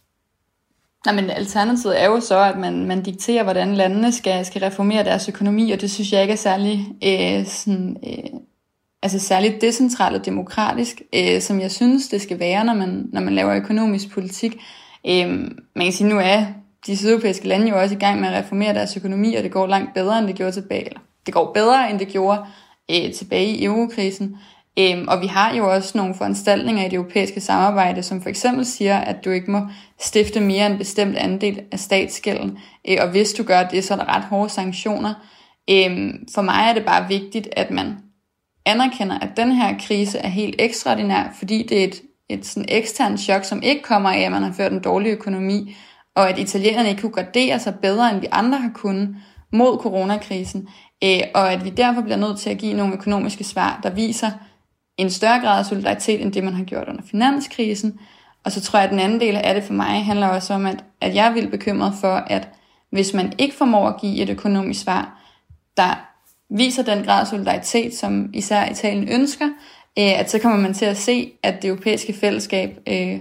Nej, men alternativet er jo så, at man, man dikterer, hvordan landene skal, skal reformere deres økonomi, og det synes jeg ikke er særlig, øh, sådan, øh, altså særligt decentralt og demokratisk, øh, som jeg synes, det skal være, når man, når man laver økonomisk politik. Øh, man kan sige, nu er de sydeuropæiske lande jo også i gang med at reformere deres økonomi, og det går langt bedre, end det gjorde tilbage. Eller, det går bedre, end det gjorde øh, tilbage i eurokrisen. Øhm, og vi har jo også nogle foranstaltninger i det europæiske samarbejde, som for eksempel siger, at du ikke må stifte mere end en bestemt andel af statsgælden. Øh, og hvis du gør det, så er der ret hårde sanktioner. Øhm, for mig er det bare vigtigt, at man anerkender, at den her krise er helt ekstraordinær, fordi det er et, et sådan eksternt chok, som ikke kommer af, at man har ført en dårlig økonomi, og at italienerne ikke kunne gardere sig bedre, end vi andre har kunnet mod coronakrisen, øh, og at vi derfor bliver nødt til at give nogle økonomiske svar, der viser, en større grad af solidaritet, end det man har gjort under finanskrisen. Og så tror jeg, at den anden del af det for mig handler også om, at, at jeg er vildt bekymret for, at hvis man ikke formår at give et økonomisk svar, der viser den grad af solidaritet, som især Italien ønsker, øh, at så kommer man til at se, at det europæiske fællesskab øh,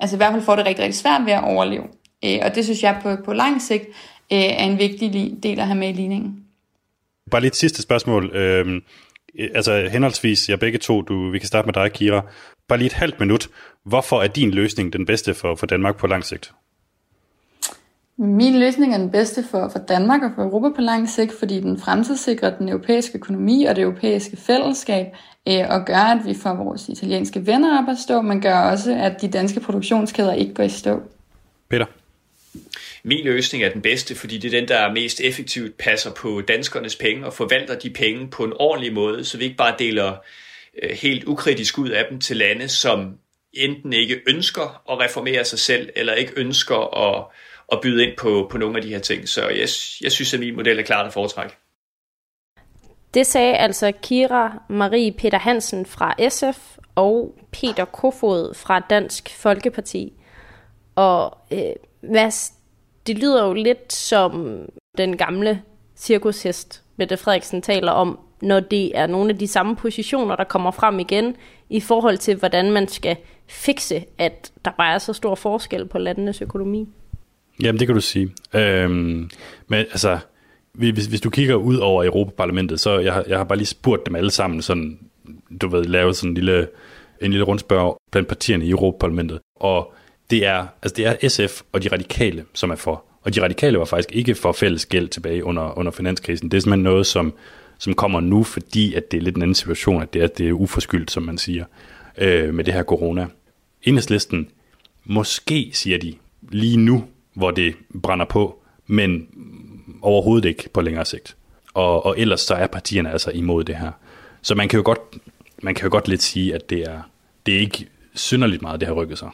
altså i hvert fald får det rigtig, rigtig svært ved at overleve. Øh, og det synes jeg på, på lang sigt øh, er en vigtig del at have med i ligningen. Bare lige et sidste spørgsmål. Øh, altså henholdsvis, jeg begge to, du, vi kan starte med dig, Kira. Bare lige et halvt minut. Hvorfor er din løsning den bedste for, for Danmark på lang sigt? Min løsning er den bedste for, for Danmark og for Europa på lang sigt, fordi den fremtidssikrer den europæiske økonomi og det europæiske fællesskab, øh, og gør, at vi får vores italienske venner op at stå, men gør også, at de danske produktionskæder ikke går i stå. Peter? Min løsning er den bedste, fordi det er den, der mest effektivt passer på danskernes penge og forvalter de penge på en ordentlig måde, så vi ikke bare deler øh, helt ukritisk ud af dem til lande, som enten ikke ønsker at reformere sig selv, eller ikke ønsker at, at byde ind på, på nogle af de her ting. Så jeg, jeg synes, at min model er klart at foretrække. Det sagde altså Kira Marie Peter Hansen fra SF og Peter Kofod fra Dansk Folkeparti. Og øh, Mads, det lyder jo lidt som den gamle cirkushest, Mette Frederiksen taler om, når det er nogle af de samme positioner, der kommer frem igen, i forhold til, hvordan man skal fikse, at der bare er så stor forskel på landenes økonomi. Jamen, det kan du sige. Øhm, men altså, hvis, hvis du kigger ud over Europaparlamentet, så jeg, jeg har bare lige spurgt dem alle sammen, sådan, du ved, lavet sådan en lille, en lille rundspørg blandt partierne i Europaparlamentet. Og det er, altså det er SF og de radikale, som er for. Og de radikale var faktisk ikke for fælles gæld tilbage under, under finanskrisen. Det er simpelthen noget, som, som kommer nu, fordi at det er lidt en anden situation, at det er, det er uforskyldt, som man siger, øh, med det her corona. Enhedslisten, måske siger de lige nu, hvor det brænder på, men overhovedet ikke på længere sigt. Og, og ellers så er partierne altså imod det her. Så man kan jo godt, man kan jo godt lidt sige, at det er, det er ikke synderligt meget, det har rykket sig.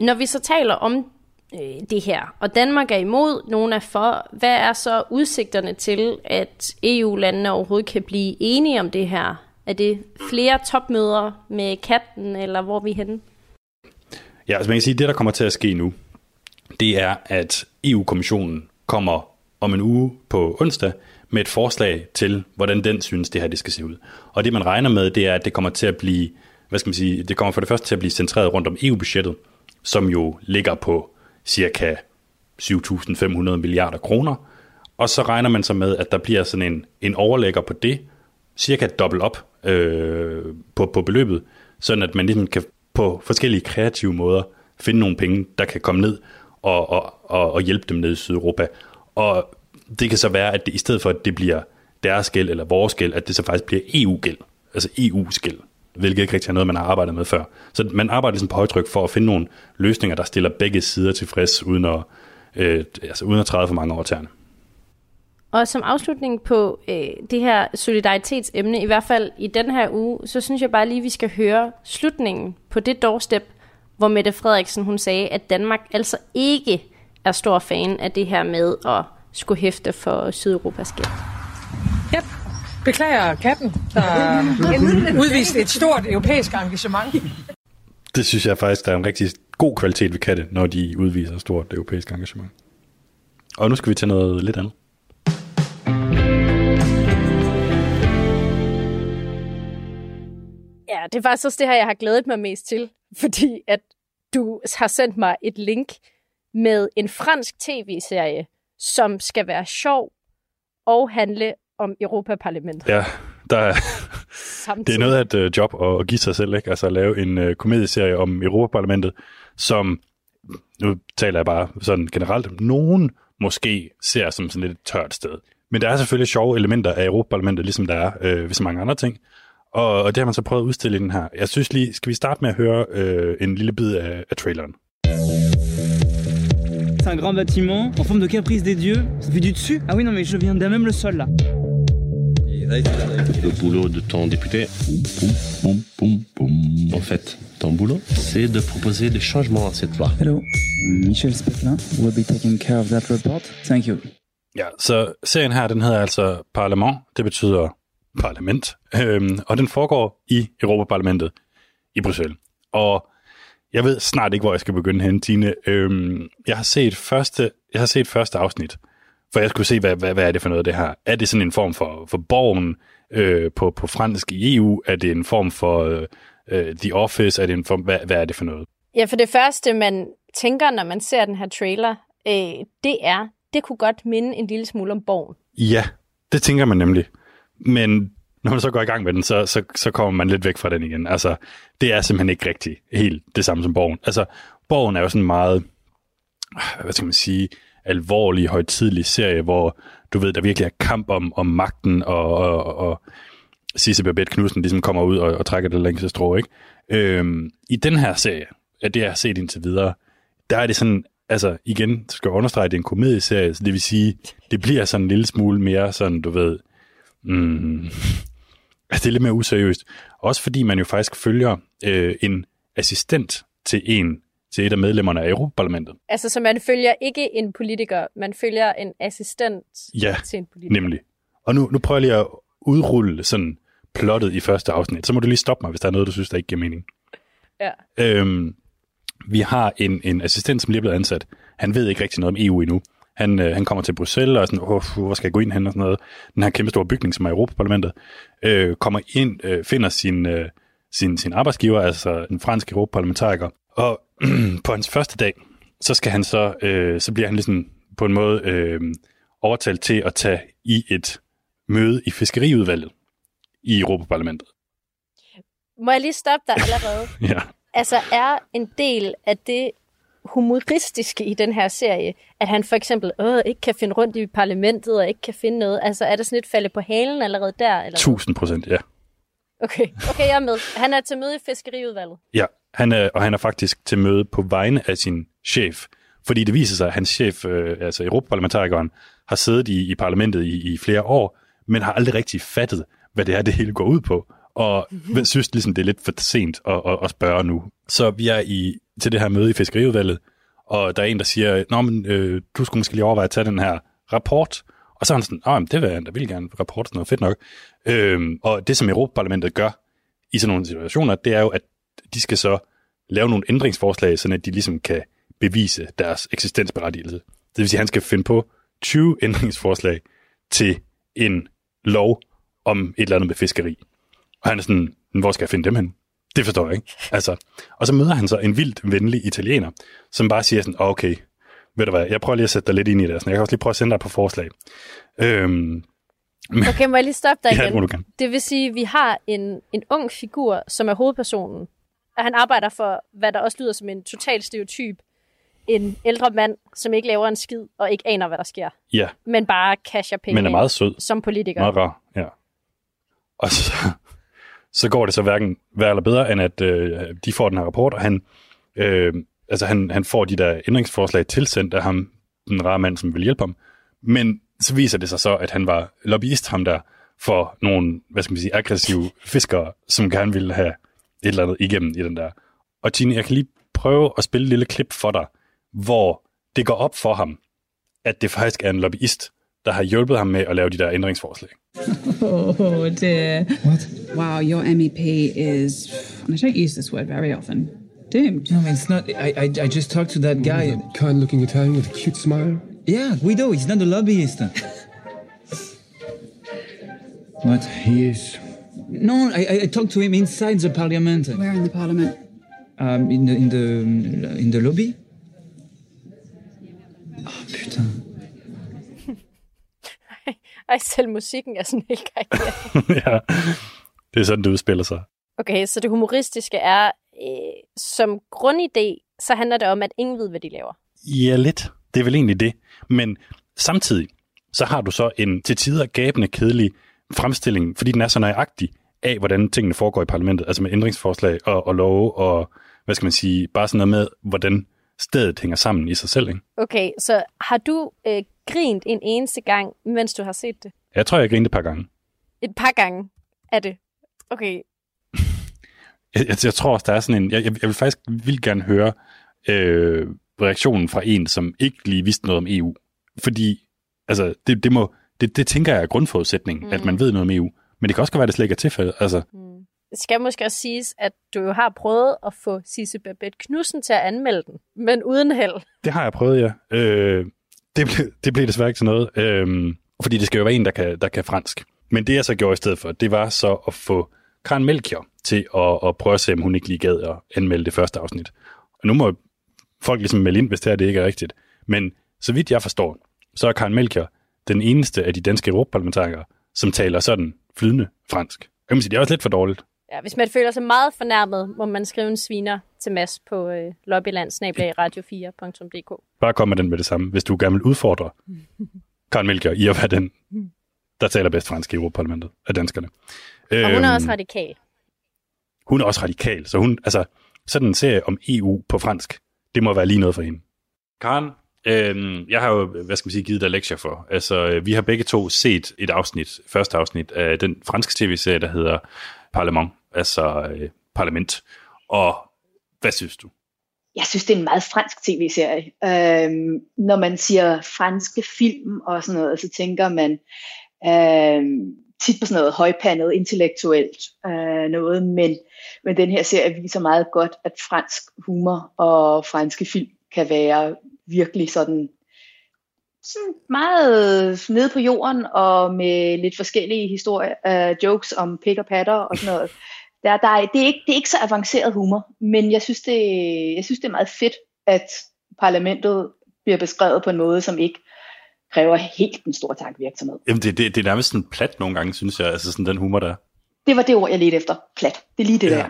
Når vi så taler om øh, det her, og Danmark er imod, nogen er for, hvad er så udsigterne til, at EU-landene overhovedet kan blive enige om det her? Er det flere topmøder med katten, eller hvor er vi henne? Ja, altså man kan sige, at det, der kommer til at ske nu, det er, at EU-kommissionen kommer om en uge på onsdag med et forslag til, hvordan den synes, det her det skal se ud. Og det, man regner med, det er, at det kommer til at blive, hvad skal man sige, det kommer for det første til at blive centreret rundt om EU-budgettet, som jo ligger på cirka 7.500 milliarder kroner. Og så regner man så med, at der bliver sådan en, en overlægger på det, cirka dobbelt op øh, på, på beløbet, sådan at man ligesom kan på forskellige kreative måder finde nogle penge, der kan komme ned og, og, og, og hjælpe dem ned i Sydeuropa. Og det kan så være, at det, i stedet for, at det bliver deres gæld eller vores gæld, at det så faktisk bliver EU-gæld, altså EU-skæld, hvilket ikke rigtig er noget, man har arbejdet med før. Så man arbejder ligesom på højtryk for at finde nogle løsninger, der stiller begge sider tilfreds, uden at, øh, altså uden at træde for mange over tæerne. Og som afslutning på øh, det her solidaritetsemne, i hvert fald i den her uge, så synes jeg bare lige, at vi skal høre slutningen på det doorstep, hvor Mette Frederiksen hun sagde, at Danmark altså ikke er stor fan af det her med at skulle hæfte for Sydeuropas gæld. Beklager katten, der udviste et stort europæisk engagement. Det synes jeg faktisk, der er en rigtig god kvalitet ved katte, når de udviser stort europæisk engagement. Og nu skal vi til noget lidt andet. Ja, det er faktisk også det her, jeg har glædet mig mest til, fordi at du har sendt mig et link med en fransk tv-serie, som skal være sjov og handle om Europaparlamentet. Ja, der er, det er noget af et uh, job at, at give sig selv, ikke? Altså at lave en uh, komedieserie om Europaparlamentet, som, nu taler jeg bare sådan generelt, nogen måske ser som sådan lidt et tørt sted. Men der er selvfølgelig sjove elementer af Europaparlamentet, ligesom der er øh, ved så mange andre ting. Og, og det har man så prøvet at udstille i den her. Jeg synes lige, skal vi starte med at høre øh, en lille bid af, af traileren. C'est un grand bâtiment en forme de caprice des dieux. Vu du dessus Ah oui, non, mais je viens d'un même le sol là. Le boulot de ton député, en fait, ton boulot, c'est de proposer des changements à cette loi. Hello, Michel Spetlin will be taking care of that report. Thank you. Ja, så serien her, den hedder altså Parlement. Det betyder parlament. Øhm, og den foregår i Europaparlamentet i Bruxelles. Og jeg ved snart ikke, hvor jeg skal begynde hen, Tine. Øhm, jeg, har set første, jeg har set første afsnit, for jeg skulle se, hvad, hvad, hvad er det for noget, det her? Er det sådan en form for, for borgen øh, på, på fransk i EU? Er det en form for øh, The Office? Er det en form, hvad, hvad er det for noget? Ja, for det første, man tænker, når man ser den her trailer, øh, det er, det kunne godt minde en lille smule om borgen. Ja, det tænker man nemlig. Men når man så går i gang med den, så, så, så kommer man lidt væk fra den igen. Altså, det er simpelthen ikke rigtigt helt det samme som Borgen. Altså, Borgen er jo sådan meget, hvad skal man sige, alvorlig, højtidlig serie, hvor du ved, der virkelig er kamp om, om magten, og, og, og Sisse Babette Knudsen ligesom kommer ud og, og trækker det længste strå, ikke? Øhm, I den her serie, af det jeg har set indtil videre, der er det sådan, altså igen, skal jeg understrege, at det er en komedieserie, så det vil sige, det bliver sådan en lille smule mere sådan, du ved, mm, altså det er lidt mere useriøst. Også fordi man jo faktisk følger øh, en assistent til en til et af medlemmerne af Europaparlamentet. Altså, så man følger ikke en politiker, man følger en assistent ja, til en politiker. nemlig. Og nu, nu prøver jeg lige at udrulle sådan plottet i første afsnit. Så må du lige stoppe mig, hvis der er noget, du synes, der ikke giver mening. Ja. Øhm, vi har en, en assistent, som lige er blevet ansat. Han ved ikke rigtig noget om EU endnu. Han, øh, han kommer til Bruxelles og er sådan, oh, hvor skal jeg gå ind hen og sådan noget. Den her kæmpe store bygning, som er Europaparlamentet, øh, kommer ind, øh, finder sin, øh, sin, sin arbejdsgiver, altså en fransk europaparlamentariker. Og på hans første dag, så skal han så, øh, så bliver han ligesom på en måde øh, overtalt til at tage i et møde i fiskeriudvalget i Europaparlamentet. Må jeg lige stoppe dig allerede? ja. Altså er en del af det humoristiske i den her serie, at han for eksempel øh, ikke kan finde rundt i parlamentet og ikke kan finde noget. Altså er der sådan et falde på halen allerede der? Eller Tusind procent, ja. Okay. okay, jeg er med. Han er til møde i fiskeriudvalget. Ja, han er, og han er faktisk til møde på vegne af sin chef. Fordi det viser sig, at hans chef, øh, altså Europaparlamentarikeren, har siddet i, i parlamentet i, i flere år, men har aldrig rigtig fattet, hvad det er, det hele går ud på. Og mm-hmm. synes ligesom, det er lidt for sent at, at, at spørge nu. Så vi er i, til det her møde i fiskeriudvalget, og der er en, der siger, Nå, men øh, du skulle måske lige overveje at tage den her rapport. Og så er han sådan, Åh, det vil jeg da vil gerne, rapport sådan noget, fedt nok. Øhm, og det, som Europaparlamentet gør i sådan nogle situationer, det er jo, at de skal så lave nogle ændringsforslag, så at de ligesom kan bevise deres eksistensberettigelse. Det vil sige, at han skal finde på 20 ændringsforslag til en lov om et eller andet med fiskeri. Og han er sådan, hvor skal jeg finde dem hen? Det forstår jeg ikke. Altså, og så møder han så en vildt venlig italiener, som bare siger sådan, okay, ved du hvad, jeg prøver lige at sætte dig lidt ind i det. Sådan, jeg kan også lige prøve at sende dig på forslag. Øhm, okay, må jeg lige stoppe dig ja, igen? det, må du gerne. det vil sige, at vi har en, en ung figur, som er hovedpersonen, og han arbejder for, hvad der også lyder som en total stereotyp, en ældre mand, som ikke laver en skid, og ikke aner, hvad der sker. Ja. Men bare casher penge Men er meget sød. som politiker. Meget rar, ja. Og så, så går det så hverken værre eller bedre, end at øh, de får den her rapport, og han, øh, altså han, han får de der ændringsforslag tilsendt af ham, den rare mand, som vil hjælpe ham. Men så viser det sig så, at han var lobbyist, ham der, for nogle, hvad skal man sige, aggressive fiskere, som gerne ville have et eller andet igennem i den der. Og Tine, jeg kan lige prøve at spille et lille klip for dig, hvor det går op for ham, at det faktisk er en lobbyist, der har hjulpet ham med at lave de der ændringsforslag. Oh dear. What? Wow, your MEP is, and I don't use this word very often, doomed. No, it's not. I, I, I just talked to that guy. Kind looking Italian with a cute smile. Yeah, Guido, he's not a lobbyist. what? He is. No, I, I- talked to him inside the parliament. Where in the parliament? Um, in the in the in the lobby. Oh, putain. Ej, selv musikken er sådan helt karikeret. ja, det er sådan, det udspiller sig. Okay, så det humoristiske er, øh, som grundidé, så handler det om, at ingen ved, hvad de laver. Ja, lidt. Det er vel egentlig det. Men samtidig, så har du så en til tider gabende kedelig fremstilling, fordi den er så nøjagtig af, hvordan tingene foregår i parlamentet, altså med ændringsforslag og, og love, og hvad skal man sige, bare sådan noget med, hvordan stedet hænger sammen i sig selv. Ikke? Okay, så har du øh, grint en eneste gang, mens du har set det? Jeg tror, jeg grinede et par gange. Et par gange er det. Okay, Jeg, jeg, jeg tror også, der er sådan en... Jeg, jeg, jeg vil faktisk vildt gerne høre øh, reaktionen fra en, som ikke lige vidste noget om EU. Fordi, altså, det, det, må, det, det tænker jeg er grundforudsætning, mm. at man ved noget om EU. Men det kan også godt være, at det slet ikke er tilfældet. Altså, det skal måske også siges, at du jo har prøvet at få Sisse Babette Knudsen til at anmelde den, men uden held. det har jeg prøvet, ja. Øh, det, ble, det blev desværre ikke til noget. Øh, fordi det skal jo være en, der kan, der kan fransk. Men det, jeg så gjorde i stedet for, det var så at få Karen Melchior til at, at prøve at se, om hun ikke lige gad at anmelde det første afsnit. Og nu må folk ligesom melde ind, hvis det her det ikke er rigtigt. Men så vidt jeg forstår, så er Karen Melchior den eneste af de danske europaparlamentarikere, som taler sådan flydende fransk. Jeg må sige, det er også lidt for dårligt. Ja, hvis man føler sig meget fornærmet, må man skrive en sviner til Mads på øh, lobbyland-radio4.dk. Bare kom med den med det samme, hvis du gerne vil udfordre Karen Melchior i at være den, der taler bedst fransk i Europaparlamentet af danskerne. Og hun er Øhm, også radikal. hun er også radikal, så hun, altså, sådan en serie om EU på fransk, det må være lige noget for hende. Karen, øh, jeg har jo, hvad skal man sige, givet dig lektier for. Altså, øh, vi har begge to set et afsnit, første afsnit af den franske tv-serie, der hedder Parlement, altså øh, Parlament. Og hvad synes du? Jeg synes, det er en meget fransk tv-serie. Øhm, når man siger franske film og sådan noget, så tænker man øhm, tit på sådan noget højpandet, intellektuelt øh, noget, men, men den her serie viser meget godt, at fransk humor og franske film kan være virkelig sådan, sådan meget nede på jorden og med lidt forskellige historier, øh, jokes om pik og patter og sådan noget. Der, der er, det, er ikke, det er ikke så avanceret humor, men jeg synes, det, jeg synes, det er meget fedt, at parlamentet bliver beskrevet på en måde, som ikke kræver helt en stor tankvirksomhed. Jamen, det, det, det er nærmest sådan plat nogle gange, synes jeg, altså sådan den humor der. Det var det ord, jeg ledte efter. Plat. Det er lige det Ja. der.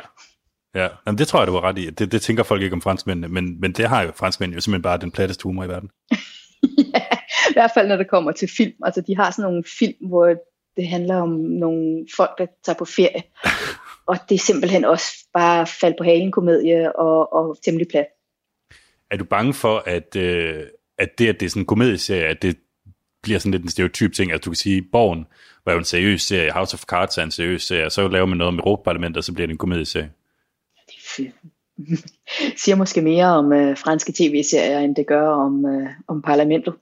Ja, Jamen, det tror jeg, du var ret i. Det, det tænker folk ikke om franskmændene, men, men det har jo franskmænd jo simpelthen bare den platteste humor i verden. I hvert fald, når det kommer til film. Altså, de har sådan nogle film, hvor det handler om nogle folk, der tager på ferie. og det er simpelthen også bare fald på halen komedie og, og temmelig plat. Er du bange for, at, øh, at det, at det er sådan en komedieserie, at det bliver sådan lidt en stereotyp ting, at du kan sige, Borgen var jo en seriøs serie, House of Cards er en seriøs serie, så laver man noget med Europaparlamentet, og så bliver det en komedieserie. Siger måske mere om øh, franske tv-serier, end det gør om, øh, om parlamentet.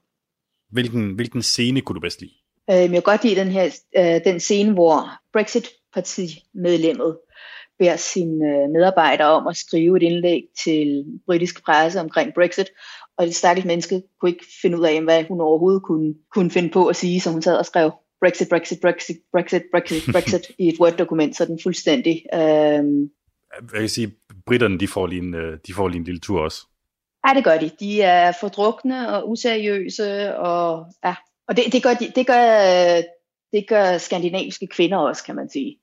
Hvilken, hvilken scene kunne du bedst lide? Øh, jeg kan godt lide den her øh, den scene, hvor Brexit-partimedlemmet beder sine øh, medarbejdere om at skrive et indlæg til britisk presse omkring Brexit, og det stakkels menneske kunne ikke finde ud af, hvad hun overhovedet kunne, kunne finde på at sige, så hun sad og skrev Brexit, Brexit, Brexit, Brexit, Brexit, Brexit i et Word-dokument, så den fuldstændig... Øh, Jeg kan sige, britterne, de får lige en, øh, de får lige en lille tur også. Ja, det gør de. De er fordrukne og useriøse, og, ja. og det, det, gør de, det, gør, det gør skandinaviske kvinder også, kan man sige.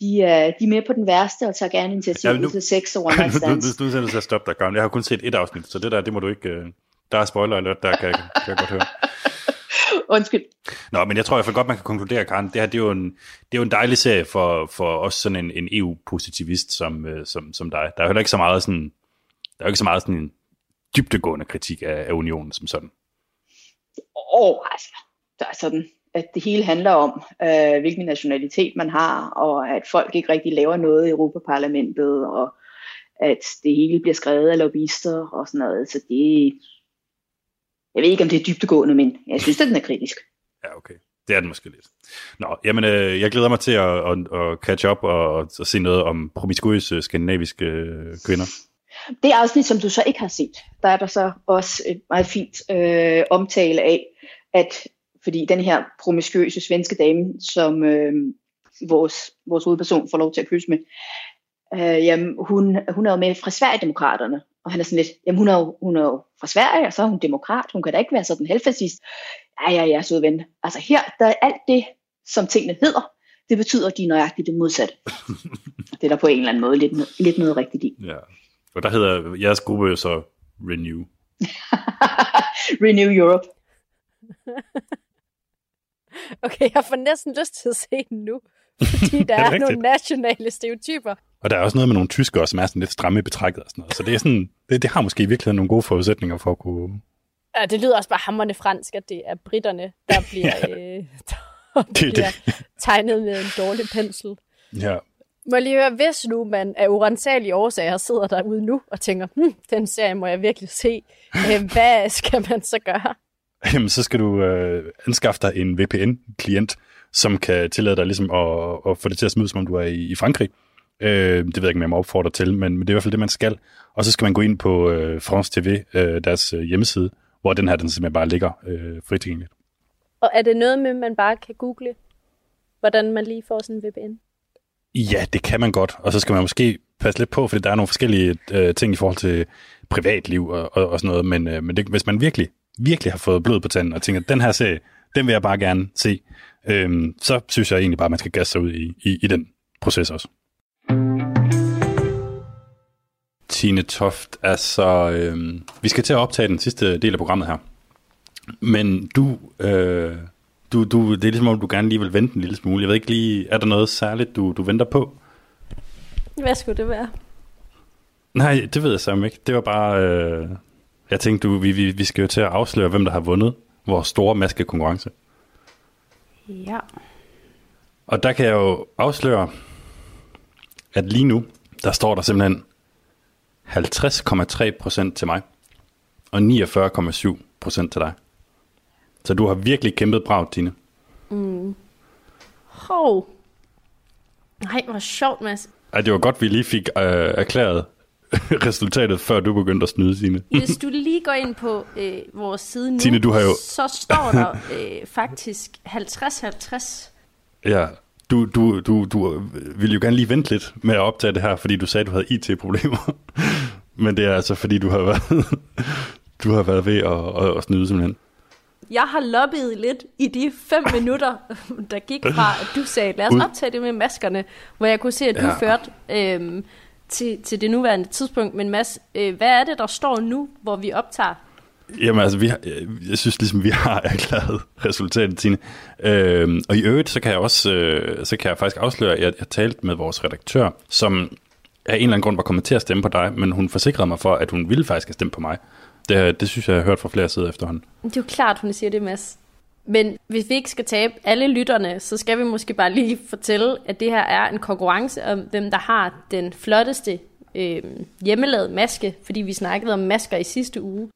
De er, de er med på den værste og tager gerne initiativ Ja, nu- til sex og one nu, night nu, stands. nu, nu er jeg nødt til at stoppe dig, Karen. Jeg har kun set et afsnit, så det der, det må du ikke... Øh, der er spoiler alert, der kan, kan jeg godt høre. Undskyld. Nå, men jeg tror i hvert fald godt, man kan konkludere, Karen, det her det er jo en, det er jo en dejlig serie for, for os sådan en, en EU-positivist som, øh, som, som dig. Der er jo heller ikke så meget sådan, der er jo ikke så meget sådan en dybtegående kritik af, af unionen som sådan. Åh, oh, altså, der er sådan, at det hele handler om, øh, hvilken nationalitet man har, og at folk ikke rigtig laver noget i Europaparlamentet, og at det hele bliver skrevet af lobbyister og sådan noget. Så det, jeg ved ikke, om det er dybtegående, men jeg synes, at den er kritisk. Ja, okay. Det er den måske lidt. Nå, jamen, øh, jeg glæder mig til at, at, at catch up og at se noget om promiskuøse skandinaviske øh, kvinder. Det afsnit, som du så ikke har set, der er der så også et meget fint øh, omtale af, at fordi den her promiskuøse svenske dame, som øh, vores, vores hovedperson får lov til at kysse med, øh, jamen, hun, hun er jo med fra Sverigedemokraterne, og han er sådan lidt, jamen hun er, jo, hun er jo fra Sverige, og så er hun demokrat, hun kan da ikke være sådan halvfascist. Ja, ja, ja, søde ven. Altså her, der er alt det, som tingene hedder, det betyder, at de er nøjagtigt det modsatte. det er der på en eller anden måde lidt, lidt noget rigtigt i. Ja. Og der hedder jeres gruppe jo så Renew. Renew Europe. Okay, jeg får næsten lyst til at se den nu, fordi der Er er, nogle nationale stereotyper. Og der er også noget med nogle tyskere, som er sådan lidt stramme i betrækket og sådan noget. Så det, er sådan, det, det har måske i virkeligheden nogle gode forudsætninger for at kunne... Ja, det lyder også bare hammerne fransk, at det er britterne, der bliver, ja. øh, der Det er bliver tegnet med en dårlig pensel. Ja. Må jeg lige høre, hvis nu man af urensagelige årsager sidder derude nu og tænker, hm, den serie må jeg virkelig se, øh, hvad skal man så gøre? Jamen, så skal du øh, anskaffe dig en VPN-klient, som kan tillade dig ligesom at, at få det til at ud, som om du er i, i Frankrig. Øh, det ved jeg ikke, om jeg må opfordre til, men, men det er i hvert fald det, man skal. Og så skal man gå ind på øh, France TV, øh, deres øh, hjemmeside, hvor den her den simpelthen bare ligger øh, frit tilgængeligt. Og er det noget med, man bare kan google, hvordan man lige får sådan en VPN? Ja, det kan man godt, og så skal man måske passe lidt på, fordi der er nogle forskellige øh, ting i forhold til privatliv og, og, og sådan noget, men, øh, men det, hvis man virkelig, virkelig har fået blod på tanden og tænker, den her serie, den vil jeg bare gerne se, øh, så synes jeg egentlig bare, at man skal gasse sig ud i, i, i den proces også. Tine Toft, altså, øh, vi skal til at optage den sidste del af programmet her, men du... Øh, du, du, det er ligesom om, du gerne lige vil vente en lille smule. Jeg ved ikke lige, er der noget særligt, du, du venter på? Hvad skulle det være? Nej, det ved jeg sammen ikke. Det var bare... Øh, jeg tænkte, du, vi, vi, vi skal jo til at afsløre, hvem der har vundet vores store maskekonkurrence. Ja. Og der kan jeg jo afsløre, at lige nu, der står der simpelthen 50,3% til mig, og 49,7% til dig. Så du har virkelig kæmpet brav, Tine. Mm. Hov. Nej, hvor sjovt, Mads. Ej, det var godt, vi lige fik øh, erklæret resultatet, før du begyndte at snyde, Signe. Hvis du lige går ind på øh, vores side nu, Tine, du har jo- så står der øh, faktisk 50-50. Ja, du, du, du, du ville jo gerne lige vente lidt med at optage det her, fordi du sagde, at du havde IT-problemer. Men det er altså, fordi du har været, du har været ved at, at, at snyde simpelthen. Jeg har lobbyet lidt i de fem minutter, der gik fra, at du sagde, lad os optage det med maskerne, hvor jeg kunne se, at du ja. førte øhm, til, til det nuværende tidspunkt. Men Mads, øh, hvad er det, der står nu, hvor vi optager? Jamen altså, vi har, jeg synes ligesom, vi har erklæret resultatet, Tine. Øhm, og i øvrigt, så kan jeg også, øh, så kan jeg faktisk afsløre, at jeg, jeg talte med vores redaktør, som af en eller anden grund var kommet til at stemme på dig, men hun forsikrede mig for, at hun ville faktisk have stemt på mig. Det, det synes jeg, jeg har hørt fra flere sider efterhånden. Det er jo klart, hun siger det, Mads. Men hvis vi ikke skal tabe alle lytterne, så skal vi måske bare lige fortælle, at det her er en konkurrence om, hvem der har den flotteste øh, hjemmelavede maske, fordi vi snakkede om masker i sidste uge.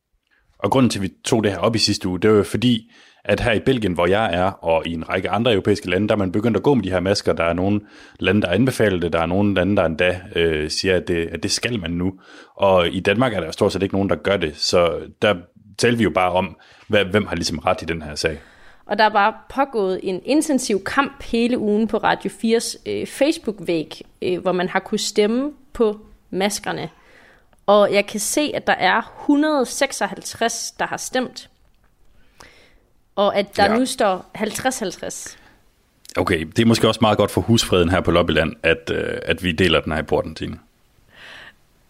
Og grunden til, at vi tog det her op i sidste uge, det var jo fordi, at her i Belgien, hvor jeg er, og i en række andre europæiske lande, der er man begyndt at gå med de her masker. Der er nogle lande, der anbefaler det, der er nogle lande, der endda øh, siger, at det, at det skal man nu. Og i Danmark er der stort set ikke nogen, der gør det. Så der taler vi jo bare om, hvad, hvem har ligesom ret i den her sag. Og der er bare pågået en intensiv kamp hele ugen på Radio 4's øh, Facebook-væg, øh, hvor man har kunnet stemme på maskerne. Og jeg kan se, at der er 156, der har stemt. Og at der Ja. nu står 50-50. Okay, det er måske også meget godt for husfreden her på Lobbyland, at, øh, at vi deler den her i porten, Tine.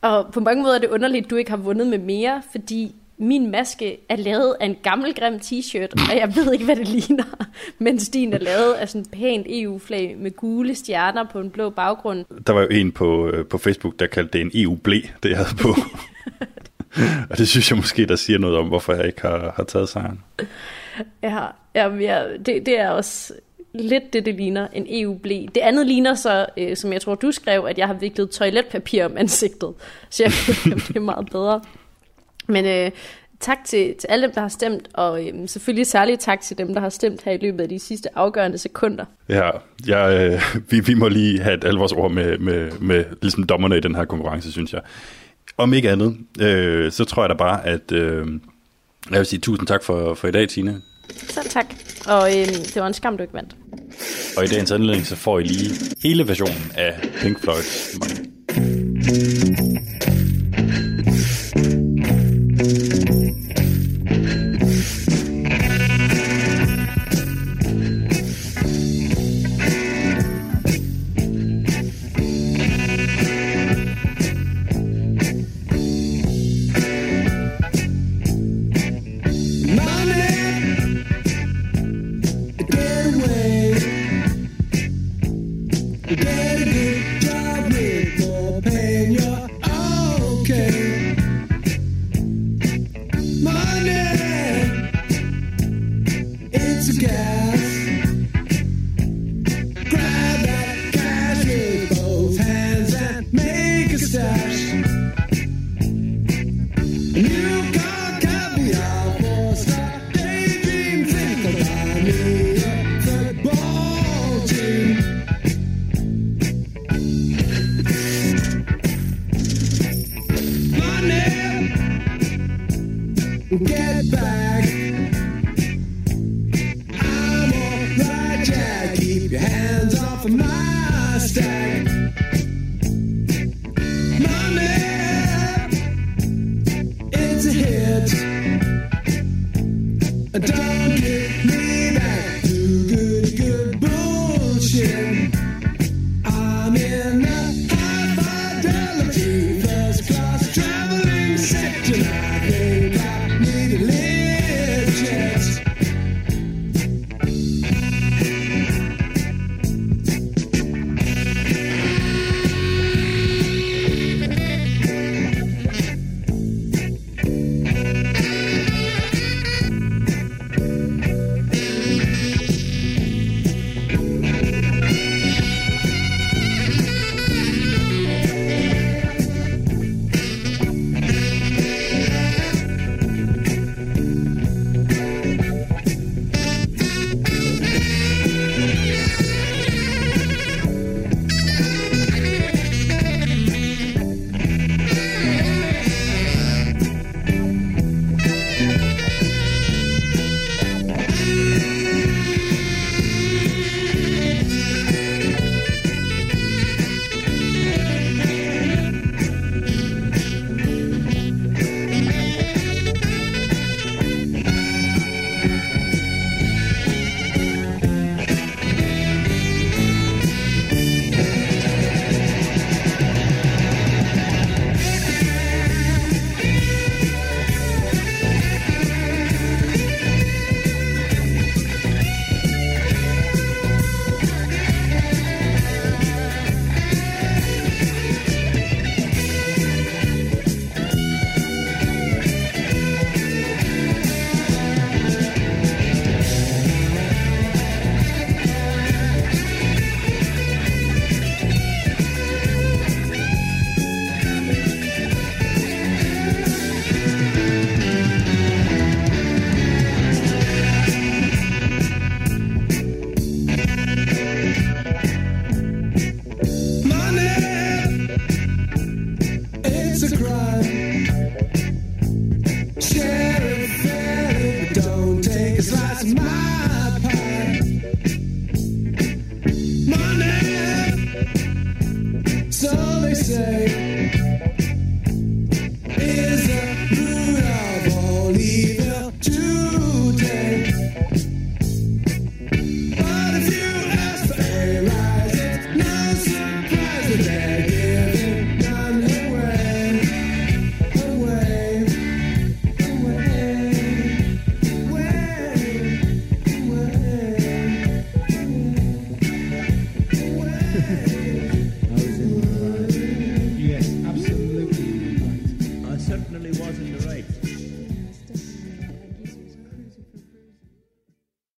Og på mange måder er det underligt, at du ikke har vundet med mere, fordi min maske er lavet af en gammel grim t-shirt, og jeg ved ikke, hvad det ligner, mens din er lavet af sådan en pænt EU-flag med gule stjerner på en blå baggrund. Der var jo en på, øh, på Facebook, der kaldte det en EU-blæ, det jeg havde på. og det synes jeg måske, der siger noget om, hvorfor jeg ikke har, har taget sejren. Ja, jamen, ja det, det er også lidt det, det ligner, en EU-blæ. Det andet ligner så, øh, som jeg tror, du skrev, at jeg har viklet toiletpapir om ansigtet. Så jeg kan det er meget bedre. Men øh, tak til, til alle dem, der har stemt, og øh, selvfølgelig særligt tak til dem, der har stemt her i løbet af de sidste afgørende sekunder. Ja, ja øh, vi, vi må lige have et alvorsord med, med, med ligesom dommerne i den her konkurrence, synes jeg. Om ikke andet, øh, så tror jeg da bare, at øh, jeg vil sige tusind tak for, for i dag, Tine. Så tak. Og øh, det var en skam, du ikke vandt. Og i dagens anledning, så får I lige hele versionen af Pink Money. Get